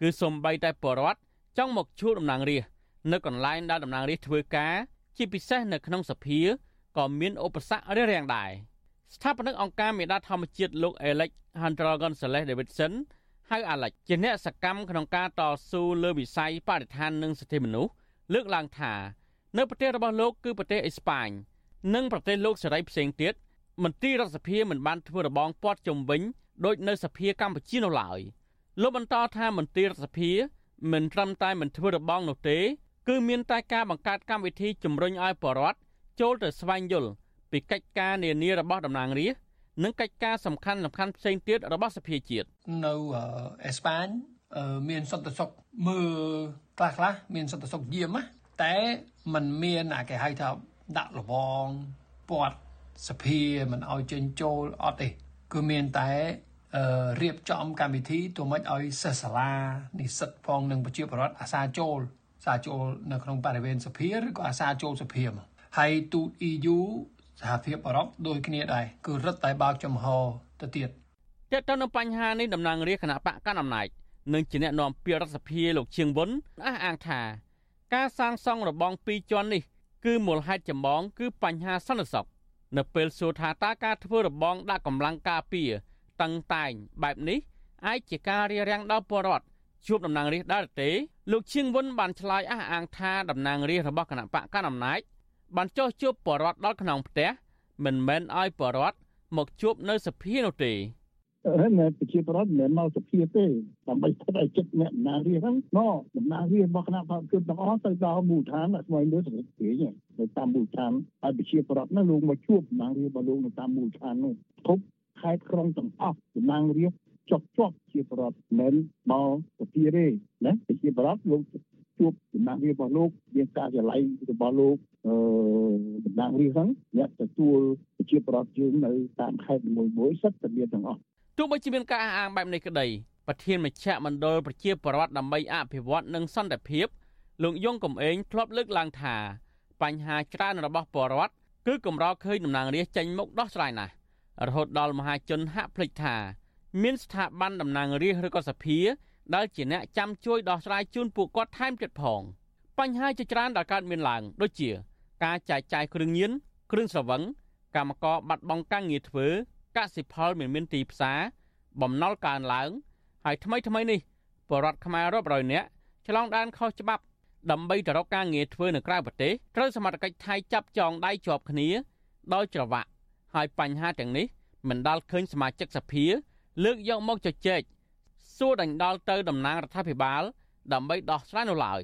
គឺសំបីតែបរដ្ឋចង់មកជួបតំណាងរាស្ត្រនៅកន្លែងដែលតំណាងរាស្ត្រធ្វើការជាពិសេសនៅក្នុងសភាក៏មានឧបសគ្គរារាំងដែរស្ថាបនិកអង្គការមេដាធម្មជាតិលោក Alex Hunter Gonzalez Davidson ហៅ Alex ជាអ្នកសកម្មក្នុងការតស៊ូលើវិស័យបរិស្ថាននិងសិទ្ធិមនុស្សលើកឡើងថា នៅប្រទេសរបស់លោកគឺប្រទេសអេស្ប៉ាញនិងប្រទេសលោកសេរីផ្សេងទៀតមន្ត្រីរដ្ឋសភាមិនបានធ្វើរបងពាត់ជំវិញដូចនៅសភាកម្ពុជានោះឡើយលោកបន្តថាមន្ត្រីរដ្ឋសភាមិនត្រឹមតែមិនធ្វើរបងនោះទេ គឺមានតែការបង្កើតកម្មវិធីជំរុញឲ្យបរដ្ឋចូលទៅស្វែងយល់ពីកិច្ចការនានារបស់តំណាងរាស្ត្រនិងកិច្ចការសំខាន់សំខាន់ផ្សេងទៀតរបស់សភាជាតិនៅអេស្ប៉ាញមានសន្តិសុខមើលខ្លះខ្លះមានសន្តិសុខយាម តែมันមានអាគេហៅថាដាក់លបងពាត់សភាមិនឲ្យចេញចូលអត់ទេគឺមានតែរៀបចំកម្មវិធីទៅមិនឲ្យសិស្សសាលានិស្សិតផងនិងប្រជាពលរដ្ឋអាសាចូលសាចូលនៅក្នុងបរិវេណសភាឬក៏អាសាចូលសភាមកហើយទូត EU សហភាពអឺរ៉ុបដូចគ្នាដែរគឺរឹតតែបើកចំហទៅទៀតទាក់ទងនឹងបញ្ហានេះតំណាងរាជគណៈបកកណ្ដាលអំណាចនិងជាអ្នកនាំពាក្យរដ្ឋសភាលោកជាងវុនអះអាងថា ការសាងសង់របងពីរជាន់នេះគឺមូលហេតុចម្បងគឺបញ្ហាសន្តិសុខនៅពេលសួរថាតើការធ្វើរបងដាក់កម្លាំងការពារតឹងតែងបែបនេះអាចជាការរារាំងដល់ពលរដ្ឋជួបតំណាងរាស្ត្រដែរទេលោកឈៀងវុនបានឆ្លើយអះអាងថាតំណាងរាស្ត្ររបស់គណៈបកកណ្ដាលអំណាចបានចោះជួបពលរដ្ឋដល់ក្នុងផ្ទះមិនមែនឲ្យពលរដ្ឋមកជួបនៅសភានោះទេហើយ នៅប្រជាប្រដ្ឋមិនមកសភាទេដើម្បីស្ថិតឲ្យចិត្តអ្នកដំណើររាហ្នឹងណដំណើររារបស់គណៈបព្វជិតទាំងអស់ទៅដល់មូលដ្ឋានស្វែងលើសភាពទេនៅតាមមូលដ្ឋានហើយប្រជាប្រដ្ឋនោះលោកមកជួបដំណើររារបស់លោកនៅតាមមូលដ្ឋាននោះគប់ខេត្តក្រុងទាំងអស់តំណាងរាស្ត្រចុកចុកជាប្រដ្ឋមិនមកសភាទេណាជាប្រដ្ឋលោកជួបតំណាងរាស្ត្ររបស់លោកមានការចល័យរបស់លោកអឺតំណាងរាស្ត្រហ្នឹងអ្នកទទួលប្រជាប្រដ្ឋយើងនៅតាមខេត្តមួយមួយសិតតែមានទាំងអស់ ទោះបីជាមានការអះអាងបែបនេះក្តីប្រធានមជ្ឈមណ្ឌលប្រជាប្រដ្ឋដើម្បីអភិវឌ្ឍនិងសន្តិភាពលោកយងកំឯងធ្លាប់លើកឡើងថាបញ្ហាច្រើនរបស់ពលរដ្ឋគឺកម្រឃើញតំណាងរាស្ត្រចេញមុខដោះស្រាយណាស់រហូតដល់មហាជនហាក់ភ្លេចថាមានស្ថាប័នតំណាងរាស្ត្រឬក៏សភាដែលជាអ្នកចាំជួយដោះស្រាយជូនពួកគាត់ថែមទៀតផងបញ្ហាជាច្រើនដែលកើតមានឡើងដូចជា ការចែកចាយគ្រឿងញៀនគ្រឿងស្រវឹងកម្មករបាត់បង់ការងារធ្វើ កសិផលមិនមានទីផ្សារបំណុលកើនឡើង ហើយថ្មីថ្មីនេះបរដ្ឋខ្មែររាប់រយនាក់ឆ្លងដែនខុសច្បាប់ដើម្បីទៅរកការងារធ្វើនៅក្រៅប្រទេសត្រូវសមត្ថកិច្ចថៃចាប់ចងដៃជាប់គ្នាដោយច្រវាក់ហើយបញ្ហាទាំងនេះមិនដាល់ឃើញសមាជិកសភា លើកយកមកជជែកសួរដេញដោលទៅតំណាងរដ្ឋាភិបាល ដើម្បីដោះស្រាយនៅឡើយ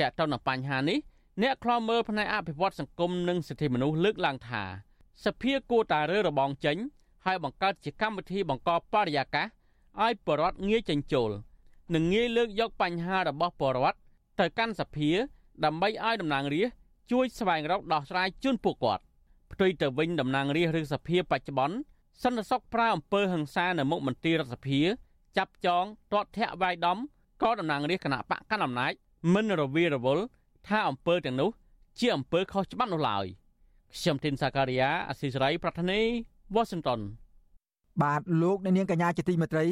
តើតើនៅបញ្ហានេះអ្នកខ្លោមើលផ្នែកអភិវឌ្ឍសង្គមនិងសិទ្ធិមនុស្សលើកឡើងថាសភាគួរតែរើរបងចេញ ហើយបង្កើតជាកម្មវិធីបង្កបរិយាកាសឲ្យបរដ្ឋងាយចេញចូលនិងងាយលើកយកបញ្ហារបស់បរដ្ឋទៅកាន់សភា ដើម្បីឲ្យតំណាងរាស្ត្រជួយស្វែងរកដោះស្រាយជូនពួកគាត់ផ្ទុយទៅវិញតំណាងរាស្ត្រឬសភាបច្ចុប្បន្នសន្តិសុខប្រើអំពើហិង្សានៅមុខមន្ទីររដ្ឋសភា ចាប់ចងទាត់ធាក់វាយដំក៏តំណាងរាស្ត្រគណៈបកកណ្ដាលអំណាចមិនរវីរវល់ថាអំពើទាំងនោះ ជាអំពើខុសច្បាប់នោះឡើយខ្ញុំធីនសាការីយ៉ាអស៊ីសេរីប្រធានី វ៉ាស៊ីនតោនបាទលោកអ្នកនាងកញ្ញាជាទីមេត្រី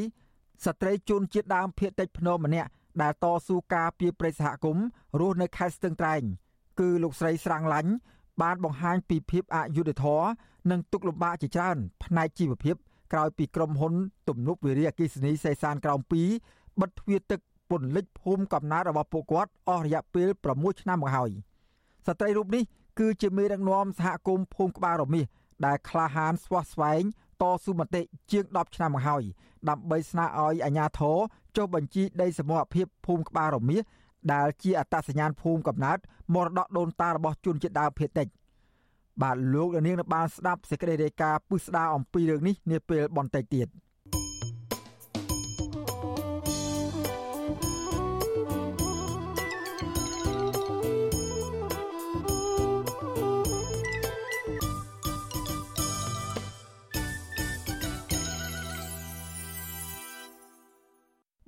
ស្ត្រីជនជាតិដើមភាគតិចភ្នំម្នាក់ដែលតស៊ូការពីប្រិយសហគមន៍រស់នៅខេត្តស្ទឹងត្រែង គឺលោកស្រីស្រាំងឡាញ់បានបង្ហាញពីភាពអយុត្តិធម៌និងទុកលំបាកជាច្រើន ផ្នែកជីវភាពក្រោយពីក្រុមហ៊ុន ទំនប់វារីអគ្គិសនីសេសានក្រោម2បិទទ្វារទឹកពន្លិចភូមិកំណើតរបស់ពួកគាត់អស់រយៈពេល6ឆ្នាំមកហើយស្ត្រីរូបនេះគឺជាមេដឹកនាំសហគមន៍ភូមិក្បាលរមាស ដែលក្លាហានស្វះស្វែងតស៊ូមតិជាង10ឆ្នាំមកហើយដើម្បីស្នើឲ្យអាជ្ញាធរចុះបញ្ជីដីសមរភាពភូមិក្បាលរមាសដែលជាអត្តសញ្ញាណភូមិកំណើតមរតកដូនតារបស់ជនជាតិដើមភាគតិចបាទលោកនាងនៅបានស្ដាប់សេចក្តីរាយការណ៍ពុស្ដាអំពីរឿងនេះនាពេលបន្តិចទៀត។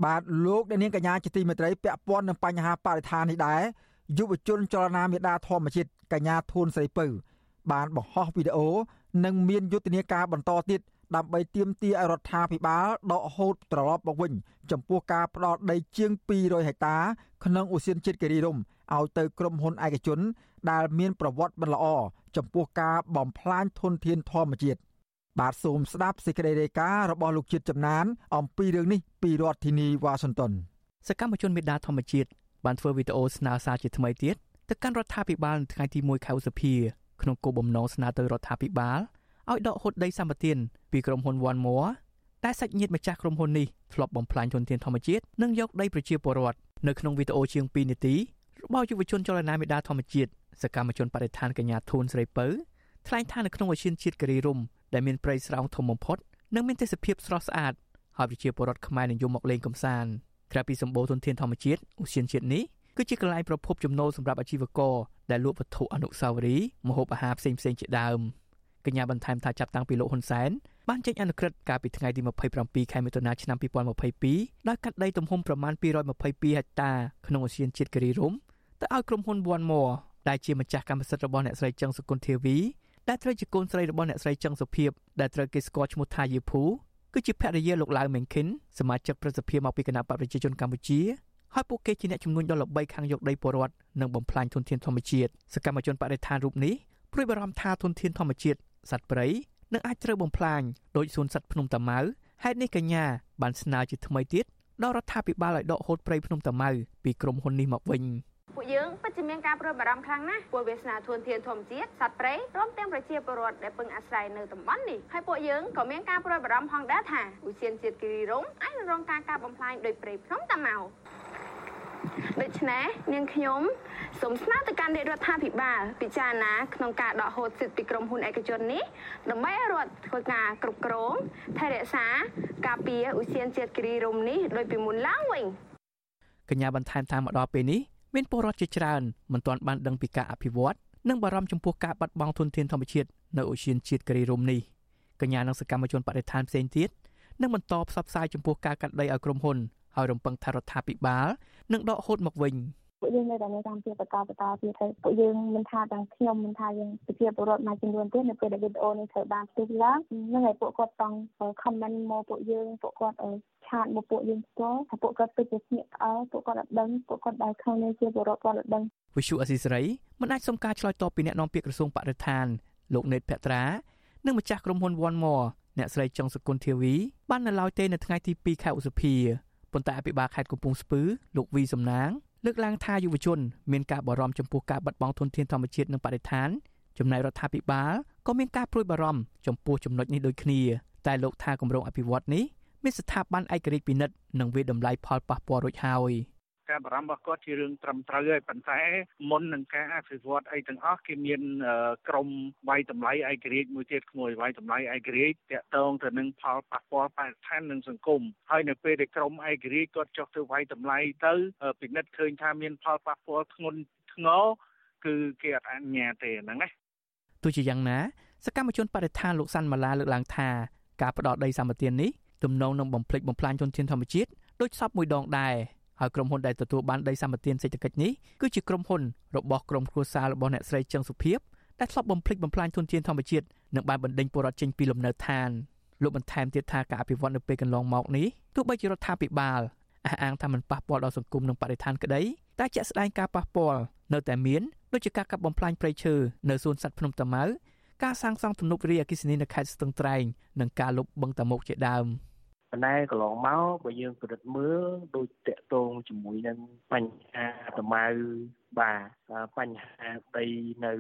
បាទលោកអ្នកនាងកញ្ញាជាទីមេត្រីពាក់ព័ន្ធនឹងបញ្ហាបរិស្ថាននេះដែរយុវជនចលនាមេដាធម្មជាតិកញ្ញាធួនស្រីពៅបានបង្ហោះវីដេអូនិងមានយុទ្ធនាការបន្តទៀតដើម្បីទាមទារឲ្យរដ្ឋាភិបាលដកហូតត្រឡប់មកវិញ ចំពោះការផ្ដោតដីជាង200ហិកតា ក្នុងឧស្សាហជាតិគិរីរំឲ្យទៅក្រុមហ៊ុនឯកជន ដែលមានប្រវត្តិមិនល្អចំពោះការបំផ្លាញធនធានធម្មជាតិ បាទសូមស្ដាប់សេចក្តីរាយការណ៍របស់លោកជាតិចំណាន អំពីរឿងនេះពីរដ្ឋធានីវ៉ាស៊ីនតោនសកម្មជនមេដាធម្មជាតិបានធ្វើវីដេអូស្នើសារជាថ្មីទៀតទៅកាន់រដ្ឋាភិបាលនៅថ្ងៃទី1ខែឧសភាក្នុងគោលបំណងស្នើទៅរដ្ឋាភិបាលឲ្យដកហូតដីសម្បត្តិពីក្រុមហ៊ុន One More តែសាច់ញាតិម្ចាស់ក្រុមហ៊ុននេះធ្លាប់បំផ្លាញធនធានធម្មជាតិនិងយកដីប្រជាពលរដ្ឋនៅក្នុងវីដេអូជាង2នាទីរបស់យុវជនចលនាមេដាធម្មជាតិសកម្មជនបរិស្ថានកញ្ញាធូនស្រីពៅ ថ្លែងថានៅក្នុងឧស្សាហជាតិគិរីរំដែលមានព្រៃស្រោងធំបំផុតនិងមានទេសភាពស្រស់ស្អាតហើយប្រជាពលរដ្ឋខ្មែរនិយមមកលេងកម្សាន្តក្រៅពីសម្បូរធនធានធម្មជាតិឧស្សាហជាតិនេះគឺជាកន្លែងប្រភពចំណូលសម្រាប់អាជីវករដែលលក់វត្ថុអនុស្សាវរីយ៍ម្ហូបអាហារផ្សេងៗជាដើមកញ្ញាបន្ថែមថាចាប់តាំងពីលោកហ៊ុនសែនបានចេញអនុក្រឹត្យកាលពីថ្ងៃទី27ខែមិថុនាឆ្នាំ2022ដោយកាត់ដីទំហំប្រមាណ222ហិកតាក្នុងឧទ្យានជាតិគិរីរម្យទៅឲ្យក្រុមហ៊ុន One More ដែលជាម្ចាស់កម្មសិទ្ធិរបស់អ្នកស្រីចឹងសុគន្ធធាវី ដែលត្រូវជាកូនស្រីរបស់អ្នកស្រីចឹងសុភីបដែលត្រូវគេស្គាល់ឈ្មោះថាយេភូគឺជាភរិយាលោកឡាវមេងខិនសមាជិកប្រសិទ្ធភាពមកពីគណៈបកប្រជាជនកម្ពុជាហើយពួកគេជាអ្នកជំនួញដ៏ល្បីខាងយកដីពលរដ្ឋនិងបំផ្លាញធនធានធម្មជាតិសកម្មជនបរិស្ថានរូបនេះព្រួយបារម្ភថាធនធានធម្មជាតិសត្វព្រៃនឹងអាចត្រូវបំផ្លាញដោយសួនសត្វភ្នំតាម៉ៅហេតុនេះកញ្ញាបានស្នើជាថ្មីទៀតដល់រដ្ឋាភិបាលឲ្យដកហូតព្រៃភ្នំតាម៉ៅពីក្រុមហ៊ុននេះមកវិញ ពួកយើងពិតជាមានការព្រួយបារម្ភខ្លាំងណាស់ព្រោះវាសនាធនធានធម្មជាតិសត្វព្រៃព្រមទាំងប្រជាពលរដ្ឋដែលពឹងអាស្រ័យនៅតំបន់នេះហើយពួកយើងក៏មានការព្រួយបារម្ភផងដែរថាឧស្សាហជាតិគិរីរម្យអាចនឹងរងការកាប់បំផ្លាញដោយព្រៃភ្នំតាម៉ៅដូច្នេះនាងខ្ញុំសូមស្នើទៅកាន់រាជរដ្ឋាភិបាលពិចារណាក្នុងការដកហូតសិទ្ធិពីក្រុមហ៊ុនឯកជននេះដើម្បីឲ្យរដ្ឋធ្វើការគ្រប់គ្រងថែរក្សាការពារឧស្សាហជាតិគិរីរម្យនេះដោយពីមុនឡើងវិញកញ្ញាបន្ថែមថាមកដល់ពេលនេះ មានពលរដ្ឋជាច្រើនមិនទាន់បានដឹងពីការអភិវឌ្ឍនិងបារម្ភចំពោះការបាត់បង់ធនធានធម្មជាតិនៅឧស្សាហជាតិគិរីរម្យនេះកញ្ញានិងសកម្មជនបដិឋានផ្សេងទៀតនឹងបន្តផ្សព្វផ្សាយចំពោះការកាត់ដីឲ្យក្រុមហ៊ុនហើយរំពឹងថារដ្ឋាភិបាលនឹងដកហូតមកវិញ ពួកយើងនៅតែនៅតាមជាបកបតទៀតហើយពួកយើងមិនថាទាំងខ្ញុំមិនថាយើងជាពលរដ្ឋមួយចំនួនទៀតនៅពេលដែលវីដេអូនេះត្រូវបានផ្ទុះឡើងនឹងឲ្យពួកគាត់ចង់ comment មកពួកយើងពួកគាត់ឆាតមកពួកយើងផ្ទាល់ថាពួកគាត់ពិតជាស្ញាក់អើពួកគាត់អត់ដឹងពួកគាត់ដែលខំនៅជាពលរដ្ឋគាត់អត់ដឹងវិសុអសីសេរីមិនអាចសុំការឆ្លើយតបពីអ្នកនាំពាក្យក្រសួងបរិស្ថានលោកណេតភក្ត្រានិងម្ចាស់ក្រុមហ៊ុន One More អ្នកស្រីចុងសុគន្ធធាវីបាននៅឡើយទេនៅថ្ងៃទី2ខែឧសភាប៉ុន្តែអភិបាលខេត្តកំពង់ស្ពឺលោកវីសំណាង លើកឡើងថាយុវជនមានការបារម្ភចំពោះការបាត់បង់ធនធានធម្មជាតិនិងបរិស្ថានចំណែករដ្ឋាភិបាលក៏មានការព្រួយបារម្ភចំពោះចំណុចនេះដូចគ្នាតែលោកថាគម្រោងអភិវឌ្ឍនេះមានស្ថាប័នឯករាជ្យពិនិត្យនិងវិតម្លៃផលប៉ះពាល់រួចហើយ ការបារម្ភរបស់គាត់ជារឿងត្រឹមត្រូវហើយប៉ុន្តែមុននឹងការអភិវឌ្ឍអីទាំងអស់គេមានក្រមវាយតម្លៃឯករាជ្យមួយទៀតឈ្មោះវាយតម្លៃឯករាជ្យតាក់ទងទៅនឹងផលប៉ះពាល់បរិស្ថាននិងសង្គមហើយនៅពេលដែលក្រមឯករាជ្យគាត់ចុះទៅវាយតម្លៃទៅពិនិត្យឃើញថាមានផលប៉ះពាល់ធ្ងន់ធ្ងរគឺគេអត់អនុញ្ញាតទេហ្នឹងណាទោះជាយ៉ាងណាសកម្មជនបរិស្ថានលោកសាន់ម៉ាឡាលើកឡើងថាការផ្ដោតដីសម្បត្តិនេះទំនងនឹងបំផ្លិចបំផ្លាញជនជាតិធម្មជាតិដូចសពមួយដងដែរ ហើយក្រុមហ៊ុនដែលទទួលបានដីសម្បត្តិសេដ្ឋកិច្ចនេះគឺជាក្រុមហ៊ុនរបស់ក្រុមគ្រួសាររបស់អ្នកស្រីចឹងសុភីបដែលធ្លាប់បំផ្លិចបំផ្លាញធនធានធម្មជាតិនិងបានបណ្ដេញពលរដ្ឋចេញពីលំនៅឋានលោកបន្ថែមទៀតថាការអភិវឌ្ឍនៅពេលកន្លងមកនេះទោះបីជារដ្ឋាភិបាលអះអាងថាมันប៉ះពាល់ដល់សង្គមនិងបរិស្ថានក្តីតែជាក់ស្ដែងការប៉ះពាល់នៅតែមានដូចជាការកាប់បំផ្លាញព្រៃឈើនៅសួនសត្វភ្នំតាម៉ៅការសាងសង់ទំនប់វារីអគ្គិសនីនៅខេត្តស្ទឹងត្រែងនិងការលុបបឹងតាមុកជាដើម។ ប៉ុន្តែកន្លងមកបើយើងពិនិត្យមើលដូចតកតងជាមួយនឹងបញ្ហាតម្ៅបាទបញ្ហាដីនៅ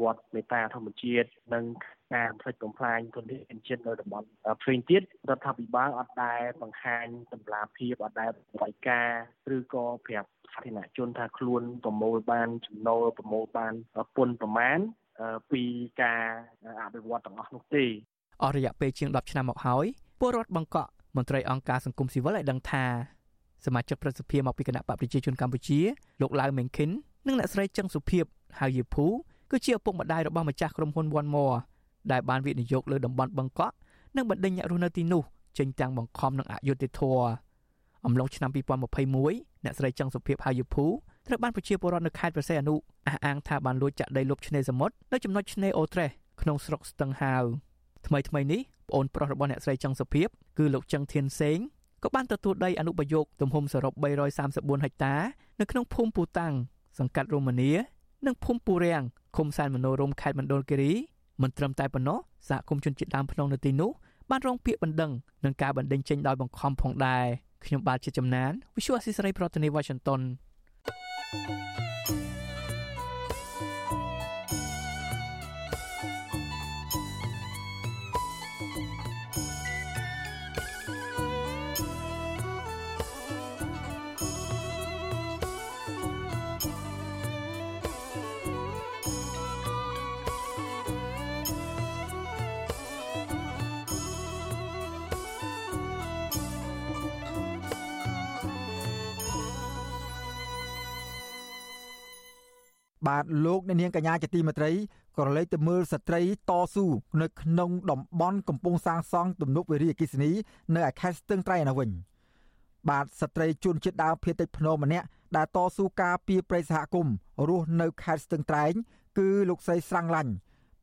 វត្តមេតាធម្មជាតិនិងការផ្លិចបំផ្លាញធនធានជាតិនៅតំបន់ផ្សេងទៀតរដ្ឋាភិបាលអត់ដែលបង្ហាញតម្លាភាពអត់ដែលបរិការឬក៏ប្រាប់សាធារណជនថាខ្លួនប្រមូលបានចំណូលប្រមូលបានពន្ធប្រមាណពីការអភិវឌ្ឍទាំងអស់នោះទេអស់រយៈពេលជាង10ឆ្នាំមកហើយ ពលរដ្ឋបង្កក់មន្ត្រីអង្គការសង្គមស៊ីវិលឲ្យដឹងថាសមាជិកប្រសិទ្ធិមកពីគណៈបកប្រជាជនកម្ពុជាលោកឡាវមេងខិននិងអ្នកស្រីចឹងសុភីបហៅយីភូគឺជាឪពុកម្ដាយរបស់ម្ចាស់ក្រុមហ៊ុន One More ដែលបានវិនិយោគលើតំបន់បឹងកក់និងបណ្ដេញអ្នករស់នៅទីនោះចេញទាំងបង្ខំនិងអយុត្តិធម៌អំឡុងឆ្នាំ2021អ្នកស្រីចឹងសុភីបហៅយីភូត្រូវបានប្រជាពលរដ្ឋនៅខេត្តព្រះសីហនុអះអាងថាបានលួចចាក់ដីលុបឆ្នេរសមុទ្រនៅចំណុចឆ្នេរអូត្រេសក្នុងស្រុកស្ទឹងហាវថ្មីថ្មីនេះ ប្អូនប្រុសរបស់អ្នកស្រីចង់សុភីបគឺលោកចឹងធានសេងក៏បានទទួលដីអនុប្រយោគទំហំសរុប334ហិកតានៅក្នុងភូមិពូតាំងសង្កាត់រមនីនិងភូមិពូរាំងឃុំសានមនោរមខេត្តមណ្ឌលគិរីមិនត្រឹមតែប៉ុណ្ណោះសហគមន៍ជនជាតិដើមភ្នំនៅទីនោះបានរងពាក្យបណ្ដឹងនឹងការបណ្ដេញចេញដោយបង្ខំផងដែរខ្ញុំបាទជាចំណាន Visual Assisray ប្រធានាទី Washington thank you បាទលោកអ្នកនាងកញ្ញាជាទីមេត្រីក៏រលែកទៅមើលស្ត្រីតស៊ូនៅក្នុងតំបន់កំពុងសាងសង់ទំនប់វារីអគ្គិសនីនៅឯខេត្តស្ទឹងត្រែងនៅវិញបាទស្ត្រីជនជាតិដើមភាគតិចភ្នំម្នាក់ដែលតស៊ូការពីប្រិយសហគមន៍រស់នៅខេត្តស្ទឹងត្រែង គឺលោកស្រីស្រាំងឡាញ់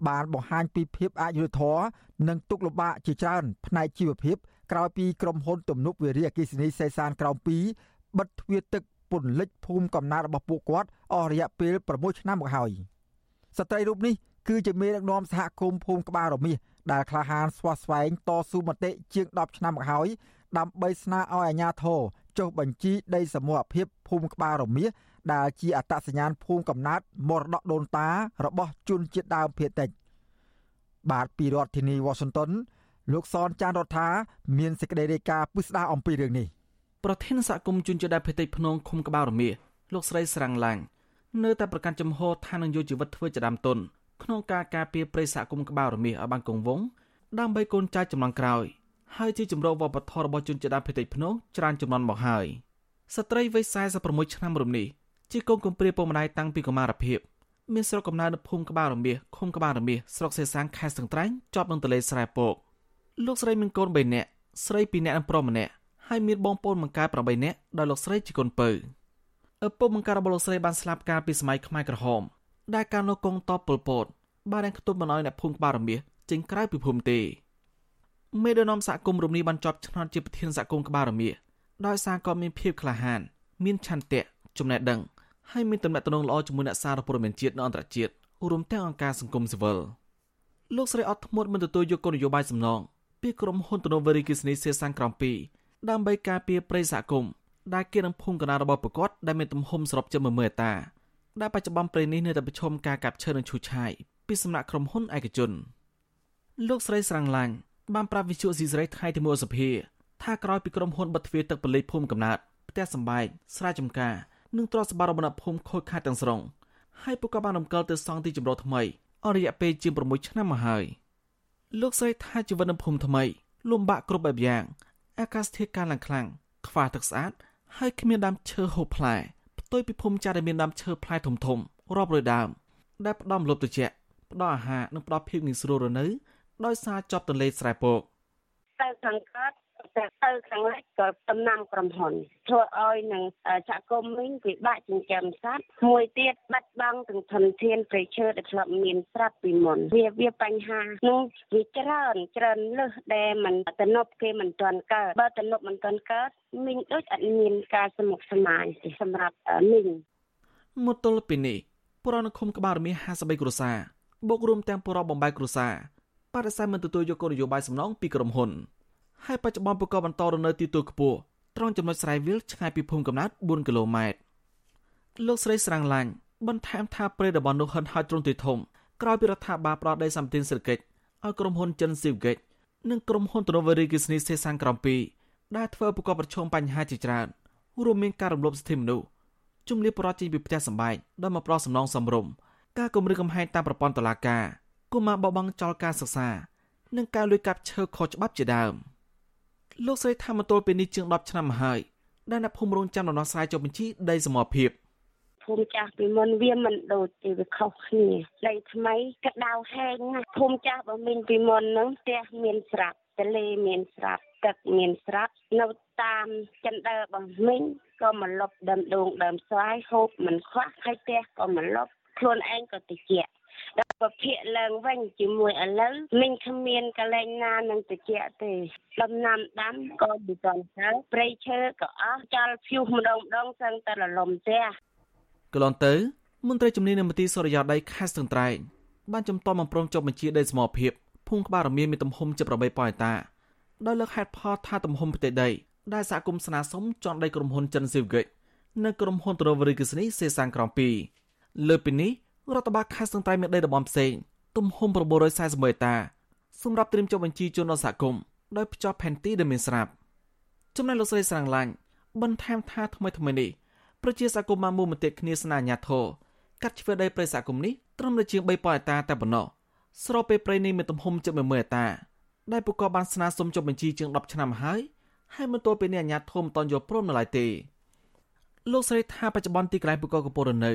បានបង្ហាញពីភាពអយុត្តិធម៌និងទុកលំបាកជាច្រើនផ្នែកជីវភាពក្រោយពីក្រុមហ៊ុនទំនប់វារីអគ្គិសនីសេសានក្រោម2បិទទ្វារទឹក ពន្លិចភូមិកំណើតរបស់ពួកគាត់អស់រយៈពេល6ឆ្នាំមកហើយស្ត្រីរូបនេះគឺជាមេដឹកនាំសហគមន៍ភូមិក្បាលរមាសដែលក្លាហានស្វះស្វែងតស៊ូមតិជាង10ឆ្នាំមកហើយដើម្បីស្នើឲ្យអាជ្ញាធរចុះបញ្ជីដីសមរភាពភូមិក្បាលរមាសដែលជាអត្តសញ្ញាណភូមិកំណើតមរតកដូនតារបស់ជនជាតិដើមភាគតិចបាទពីរដ្ឋធានីវ៉ាស៊ីនតោនលោកសនចានរដ្ឋាមានសេចក្តីរាយការណ៍ពិស្ដារអំពីរឿងនេះ ប្រធានសហគមន៍ជនជាតិដើមភាគតិចភ្នំឃុំក្បាលរមាសលោកស្រីស្រាំងឡាញ់នៅតែប្រកាន់ចំហថានឹងយកជីវិតធ្វើជាដើមទុនក្នុងការការពារព្រៃសហគមន៍ក្បាលរមាសឲ្យបានគង់វង្សដើម្បីកូនចៅចំនួនក្រោយហើយជាជំរកវប្បធម៌របស់ជនជាតិដើមភាគតិចភ្នំច្រើនចំនួនមកហើយស្ត្រីវ័យ46ឆ្នាំរំនេះជាកូនកំព្រាពុកម្ដាយតាំងពីកុមារភាពមានស្រុកកំណើតនៅភូមិក្បាលរមាសឃុំក្បាលរមាសស្រុកសេសាំងខេត្តស្ទឹងត្រែងជាប់នឹងទន្លេស្រែពកលោកស្រីមានកូន3នាក់ស្រី2នាក់និងប្រុសម្នាក់ ហើយមានបងប្អូនបង្កើត8នាក់ដោយលោកស្រីជាកូនពៅឪពុកបង្ការរបស់លោកស្រីបានស្លាប់កាលពីសម័យខ្មែរក្រហមដែលការនៅកងតបពលពតបានរែងខ្ទប់មិនឲ្យអ្នកភូមិក្បាលរមាសចេញក្រៅពីភូមិទេមេដឹកនាំសហគមន៍រំនេះបានជាប់ឆ្នោតជាប្រធានសហគមន៍ក្បាលរមាសដោយសារក៏មានភាពក្លាហាន មានឆន្ទៈចំណេះដឹងហើយមានទំនាក់ទំនងល្អជាមួយអ្នកសារព័ត៌មានជាតិនិងអន្តរជាតិរួមទាំងអង្គការសង្គមស៊ីវិលលោកស្រីអត់ធ្មត់មិនទទួលយកគោលនយោបាយសំណងពីក្រុមហ៊ុនតនូវេរីគិសនីសេសាំងក្រំ2 ដើម្បីការពារប្រៃសហគមន៍ដែលគេនឹងភូមិកណ្ដាលរបស់ប្រកបដែលមានទំហំសរុបជា10000ហិកតាដែលបច្ចុប្បន្នព្រៃនេះនៅតែប្រឈមការកាប់ឈើនិងឈូសឆាយពីសំណាក់ក្រុមហ៊ុនឯកជនលោកស្រីស្រាំងឡាញ់បានប្រាប់វិទ្យុស៊ីសេរីថ្ងៃទី1សភាថាក្រោយពីក្រុមហ៊ុនបិទទ្វារទឹកបលិភូមិកំណើតផ្ទះសម្បែងស្រែចម្ការនិងទ្រព្យសម្បត្តិរបស់ភូមិខូចខាតទាំងស្រុងហើយពួកក៏បានរំកិលទៅសង់ទីជម្រកថ្មីអស់រយៈពេលជាង6ឆ្នាំមកហើយលោកស្រីថាជីវិតនៅភូមិថ្មីលំបាកគ្រប់បែបយ៉ាង អាកាសធាតុកាលឡើងខ្លាំងខ្វះទឹកស្អាតហើយគ្មានដើមឈើហូបផ្លែផ្ទុយពីភូមិចាស់ដែលមានដើមឈើផ្លែធំធំរាប់រយដើមដែលផ្ដំលប់ត្រជាក់ផ្ដល់អាហារនិងផ្ដល់ភាពងាយស្រួលរស់នៅដោយសារជាប់ទន្លេស្រែពកទៅខាងកើតតែ ទៅខាងលិចក៏ដំណាំក្រុមហ៊ុនធ្វើឲ្យនឹងចាក់គុំវិញពិបាកចិញ្ចឹមសត្វមួយទៀតបាត់បង់ទាំងធនធានព្រៃឈើដែលធ្លាប់មានស្រាប់ពីមុនវាវាបញ្ហានោះវាច្រើនច្រើនលើសដែលมันតំណប់គេមិនទាន់កើតបើតំណប់មិនទាន់កើតមីងដូចអត់មានការសមុខស្មាញទេសម្រាប់មីងមកទល់ពីនេះពលរដ្ឋនៅឃុំក្បាលរមាស53គ្រួសារបូករួមទាំងពលរដ្ឋបំបែកគ្រួសារបដិសេធមិនទទួលយកគោលនយោបាយសំណងពីក្រុមហ៊ុន ហើយបច្ចុប្បន្នពួកក៏បន្តរនៅទីទួលខ្ពស់ត្រង់ចំណុចស្រែវិលឆ្ងាយពីភូមិកំណើត4គីឡូម៉ែត្រលោកស្រីស្រាំងឡាញ់បន្ថែមថាព្រៃរបស់នោះហិនហោចទ្រង់ទ្រាយធំក្រោយពីរដ្ឋាភិបាលផ្ដល់ដីសម្បត្តិសេដ្ឋកិច្ចឲ្យក្រុមហ៊ុនចិនស៊ីវហ្គិចនិងក្រុមហ៊ុនតូណូវេរីគីស្នីសេសាំងក្រំ2ដែលធ្វើប្រកបប្រឈមបញ្ហាជាច្រើនរួមមានការរំលោភសិទ្ធិមនុស្សជំលាបបរិយាចេញពីផ្ទះសម្បែងដោយមកប្រោសសំណងសំរុំការគម្រាមកំហែងតាមប្រព័ន្ធតុលាការគុំមកបបង់ចោលការសិក្សា និងការលួចកាប់ឈើខុសច្បាប់ជាដើម។ លោកស្រីថាមទល់ពេលនេះជាង10ឆ្នាំមកហើយដែលអ្នកភូមិរងចាំដំណោះស្រាយចុះបញ្ជីដីសមរភាពភូមិចាស់ពីមុនវាមិនដូចទេវាខុសគ្នាដីថ្មីក្តៅហែងណាភូមិចាស់បើមានពីមុនហ្នឹងផ្ទះមានស្រាប់ទលេមានស្រាប់ទឹកមានស្រាប់នៅតាមចិនដើរបស់មីងក៏មកលប់ដើមដូងដើមស្វាយហូបមិនខ្វះហើយផ្ទះក៏មកលប់ខ្លួនឯងក៏តិច ដល់ពភាកឡើងវិញជាមួយឥឡូវមិញគ្មានកលែងណានឹងតិចទេដំណាំដាំក៏មិនទាន់ទៅព្រៃឈើក៏អស់ចោលភៀវម្ដងម្ដងសឹងតែរលំផ្ទះកន្លងទៅមន្ត្រីជំនាញនៅមន្ទីរសុរិយោដីខេត្តស្ទឹងត្រែងបានចំទាស់បំប្រងចុះបញ្ជាដីសមរភាពភូមិក្បាលរមៀនមានទំហំជិត8ប៉ហិកតាដោយលើកហេតុផលថាទំហំផ្ទៃដីដែលសហគមន៍ស្នើសុំចន់ដីក្រុមហ៊ុនចិនស៊ីវហ្គិចនិងក្រុមហ៊ុនត្រូវរីគិសនីសេសាំងក្រំ2លើពីនេះ រដ្ឋបាលខេត្តស្ទឹងត្រែងមានដីតំបន់ផ្សេងទំហំ941ហិកតាសម្រាប់ត្រៀមចុះបញ្ជីជនដល់សហគមន៍ដោយភ្ជាប់ផែនទីដែលមានស្រាប់ចំណែកលោកស្រីស្រាំងឡាញ់បន្ថែមថាថ្មីថ្មីនេះប្រជាសហគមន៍បានមូលមតិគ្នាស្នើអាជ្ញាធរកាត់ជ្រឿដីព្រៃសហគមន៍នេះត្រឹមតែជាង3ប៉ហិកតាតែប៉ុណ្ណោះស្របពេលព្រៃនេះមានទំហំជិត10000ហិកតាដែលពួកគាត់បានស្នើសុំចុះបញ្ជីជាង10ឆ្នាំហើយហើយមិនទាល់ពេលនេះអាជ្ញាធរមិនតន់យល់ព្រមនៅឡើយទេលោកស្រីថាបច្ចុប្បន្នទីកន្លែងពួកគាត់កំពុងរនៅ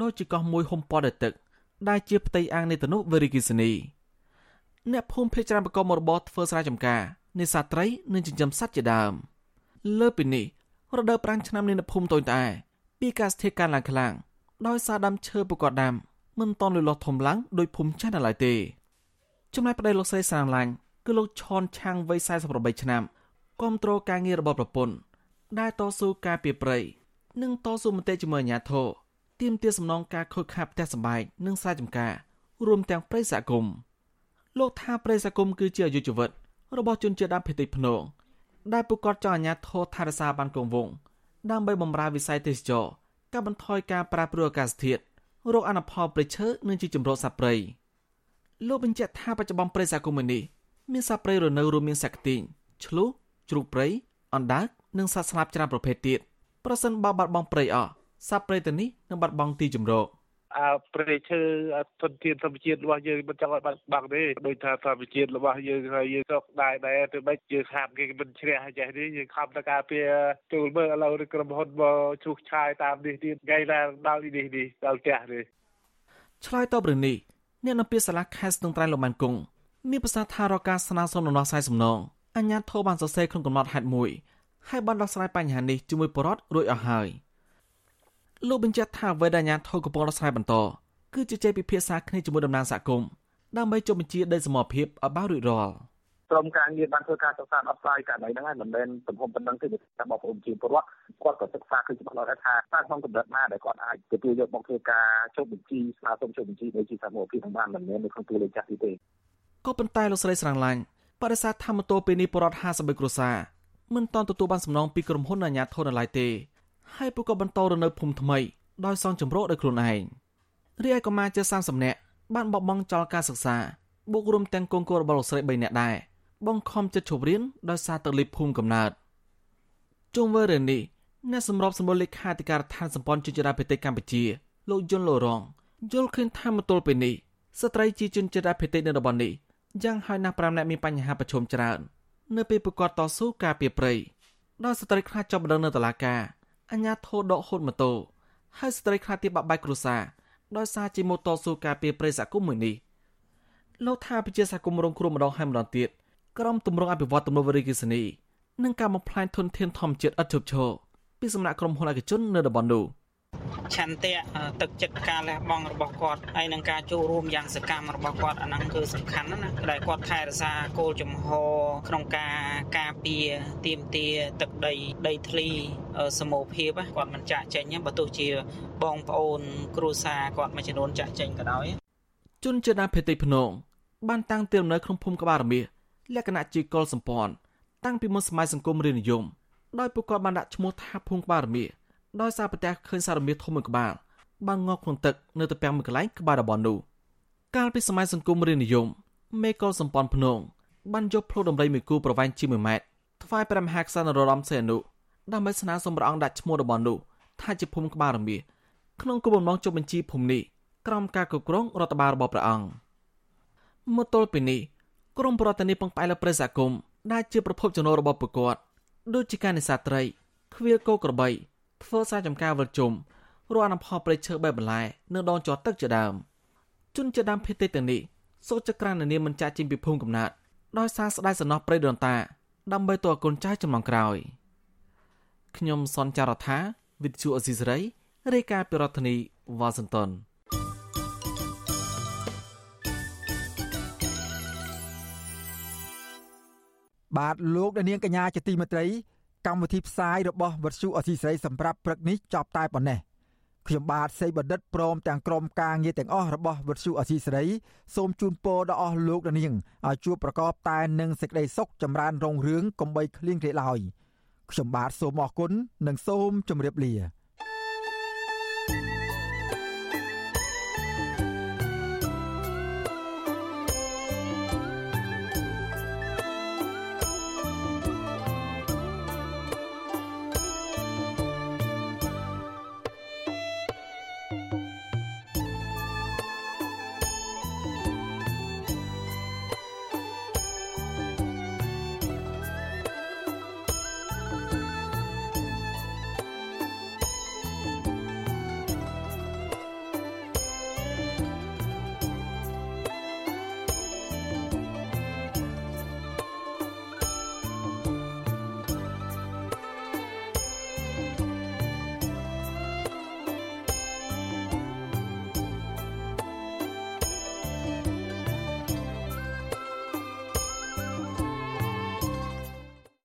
ដូចជាកោះមួយហុំព័ទ្ធដោយទឹក ដែលជាផ្ទៃអាងនៃទនុវេរីគីសនីអ្នកភូមិភេកច្រើនប្រកបមុខរបរធ្វើស្រែចម្ការនេសាទត្រីនិងចិញ្ចឹមសត្វជាដើមលើពីនេះរដូវប្រាំងឆ្នាំនេះនៅភូមិតូចតែពីកាសធាតុការឡើងខ្លាំងដោយសារដើមឈើប្រកបដាំមិនតន់លូតលាស់ធំឡើងដោយភូមិចាស់នៅឡើយទេចំណែកប្តីលោកស្រីស្រាងឡាញ់គឺលោកឈនឆាងវ័យ48ឆ្នាំគ្រប់គ្រងការងាររបស់ប្រពន្ធដែលតស៊ូការពីប្រៃនិងតស៊ូមតិជាមួយអាជ្ញាធរ ទាមទារសំណងការខូចខាតផ្ទះសម្បែងនិងស្រែចម្ការរួមទាំងប្រៃសហគមន៍លោកថាប្រៃសហគមន៍គឺជាអាយុជីវិត របស់ជនជាតិដើមភាគតិចភ្នងដែលពួកគាត់ចង់អាជ្ញាធរថែរក្សាបានគង់វង្សដើម្បីបម្រើវិស័យទេសចរកាត់បន្ថយការប្រែប្រួលអាកាសធាតុរោគអនុផលព្រៃឈើនិងជីចម្រុះសត្វព្រៃលោកបញ្ជាក់ថាបច្ចុប្បន្នព្រៃសហគមន៍នេះមានសត្វព្រៃរនៅរួមមានសត្វខ្ទីងឆ្លុះជ្រូកព្រៃអណ្ដើកនិងសត្វស្លាបច្រើនប្រភេទទៀតប្រសិនបើបាត់បង់ព្រៃអស់ សត្វព្រៃទាំងនេះនឹងបាត់បង់ទីជម្រកអើប្រទេសឈើធនធានធម្មជាតិរបស់យើងមិនចង់ឲ្យបាត់បង់ទេដោយថាធម្មជាតិរបស់យើងហើយយើងក៏ដែរដែរទៅមិនយើងខាតគេមិនជ្រះចេះនេះយើងខំតការពារចូលមើលឥឡូវក្រុមហ៊ុនមកឈូសឆាយតាមនេះទៀតថ្ងៃណាដល់នេះនេះដល់ផ្ទះនេះឆ្លើយតបរឿងនេះអ្នកនពាសាលាខេត្តស្ទឹងត្រែងលោកម៉ាន់គង់មានប្រសាសន៍ថារកការស្នើសុំដំណោះស្រាយសំណងអញ្ញាធិបបានសរសេរក្នុងកំណត់ហេតុមួយហើយបានដោះស្រាយបញ្ហានេះជាមួយបរដ្ឋរួចអស់ហើយ លោកបញ្ជាក់ថាវេដាញ្ញាធិកំពុងដោះស្រាយបន្តគឺជាចេះពិភាក្សាគ្នាជាមួយតំណាងសហគមន៍ដើម្បីចុះបញ្ជាដីសមរភាពឲ្យបានរួចរាល់ក្រុមការងារបានធ្វើការសិក្សាដោះស្រាយករណីហ្នឹងហើយមិនមែនទំហំប៉ុណ្ណឹងទេតែបងប្អូនជាពលរដ្ឋគាត់ក៏សិក្សាឃើញច្បាស់លាស់ថាតើក្នុងកម្រិតណាដែលគាត់អាចទទួលយកមកធ្វើការចុះបញ្ជីស្នើសុំចុះបញ្ជីនៃជាសមរភាពបានមិនមែននៅក្នុងទូលេខចាស់ទេក៏ប៉ុន្តែលោកស្រីស្រងឡាញ់បរិษัទធម្មតោពេលនេះបរដ្ឋ53គ្រួសារមិនតន់ទទួលបានសំណងពីក្រុមហ៊ុនអាជ្ញាធរនៅឡើយទេ ហើយពួកក៏បន្តរនៅភូមិថ្មីដោយសង់ចម្រោកដោយខ្លួនឯងរីឯកុមារជិត30នាក់បានបបង់ចោលការសិក្សាបូករួមទាំងកូនកូនរបស់លោកស្រី3នាក់ដែរបង្ខំចិត្តឈប់រៀនដោយសារទៅលិភូមិកំណើតជុំវិញរឿងនេះអ្នកសម្របសម្រួលលេខាធិការដ្ឋានសម្ព័ន្ធជនជាតិភាគតិចកម្ពុជាលោកយុនលូរងយល់ឃើញថាមកទល់ពេលនេះស្ត្រីជាជនជាតិភាគតិចនៅតំបន់នេះយ៉ាងហោចណាស់5នាក់មានបញ្ហាប្រឈមច្រើន នៅពេលប្រកាសតស៊ូការពីប្រៃដោយស្ត្រីខ្លះចាប់បដងនៅតុលាការ អញ្ញាធោដកហូតម៉ូតូហើយស្ត្រីខ្លះទៀតបាក់បែកគ្រួសារដោយសារជាម៉ូតូស៊ូការពីប្រៃសហគមន៍មួយនេះលោកថាប្រជាសហគមន៍រងគ្រោះម្ដងហើយម្ដងទៀតក្រុមទម្រង់អភិវឌ្ឍទំនើបវិរិយសនីនិងការបំផ្លាញធនធានធម្មជាតិឥតឈប់ឈរពីសំណាក់ក្រុមហ៊ុនឯកជននៅតំបន់នោះ។ ឆន្ទៈទឹកចិត្តការលះបង់របស់គាត់ហើយនឹងការចូលរួមយ៉ាងសកម្មរបស់គាត់អាហ្នឹងគឺសំខាន់ណាស់ដែលគាត់ថែរក្សាគោលចំហក្នុងការការពារទៀមទាទឹកដីដីធ្លីសមូហភាពគាត់មិនចាក់ចេញបើទោះជាបងប្អូន គ្រួសារគាត់មួយចំនួនចាក់ចេញក៏ដោយជនជាតិដើមភាគតិចភ្នងបានតាំងទីលំនៅក្នុងភូមិក្បាលរមាសលក្ខណៈជាកុលសម្ព័ន្ធតាំងពីមុនសម័យសង្គមរាជនិយមដោយពួកគាត់បានដាក់ឈ្មោះថាភូមិក្បាលរមាស ដោយសារប្រទះឃើញសារមាសធំមួយក្បាលបានងក់ក្នុងទឹកនៅទៅពាំងមួយកន្លែងក្បែរតំបន់នោះកាលពីសម័យសង្គមរាជនិយមមេកុលសម្ព័ន្ធភ្នងបានយកផ្លូវដំរីមួយគូប្រវែងជា1ម៉ែត្រថ្វាយព្រះមហាក្សត្រនរោត្តមសីហនុដើម្បីស្នើសុំព្រះអង្គដាក់ឈ្មោះតំបន់នោះថាជាភូមិក្បាលរមាសក្នុងគោលបំណងចុះបញ្ជីភូមិនេះក្រោមការគ្រប់គ្រងរដ្ឋបាលរបស់ព្រះអង្គមកទល់ពេលនេះក្រមប្រតិនីពឹងផ្អែកលើព្រះសហគមន៍ដែលជាប្រភពចំណូលរបស់ពួកគាត់ដូចជាការនេសាទត្រីខ្វៀលគោក្របី ធ្វើសារចំការវិលជុំរកអនុផលព្រៃឈើបែបបន្លែនៅដងជាប់ទឹកជាដើមជនជាដើមភេទទាំងនេះសូចក្រាននាមមិនចាក់ចេញពីភូមិកំណើតដោយសារស្ដាយសំណោះព្រៃដនតាដើម្បីតកូនចៅចំនួនក្រោយខ្ញុំសនចាររថាវិទ្យុអេស៊ីសរ៉ៃរាយការណ៍ពីរដ្ឋធានីវ៉ាស៊ីនតោនបាទលោកនាងកញ្ញាជាទីមេត្រី កម្មវិធីផ្សាយរបស់វិទ្យុអសីស្រីសម្រាប់ព្រឹកនេះចប់តែប៉ុណ្ណេះខ្ញុំបាទសេកបណ្ឌិតព្រមទាំងក្រុមការងារទាំងអស់របស់វិទ្យុអសីស្រីសូមជូនពរដល់អស់លោកនាងឲ្យជួបប្រកបតែនឹងសេចក្តីសុខចម្រើនរុងរឿងកំបីគ្លៀងគ្លេឡើយខ្ញុំបាទសូមអរគុណនិងសូមជម្រាបលា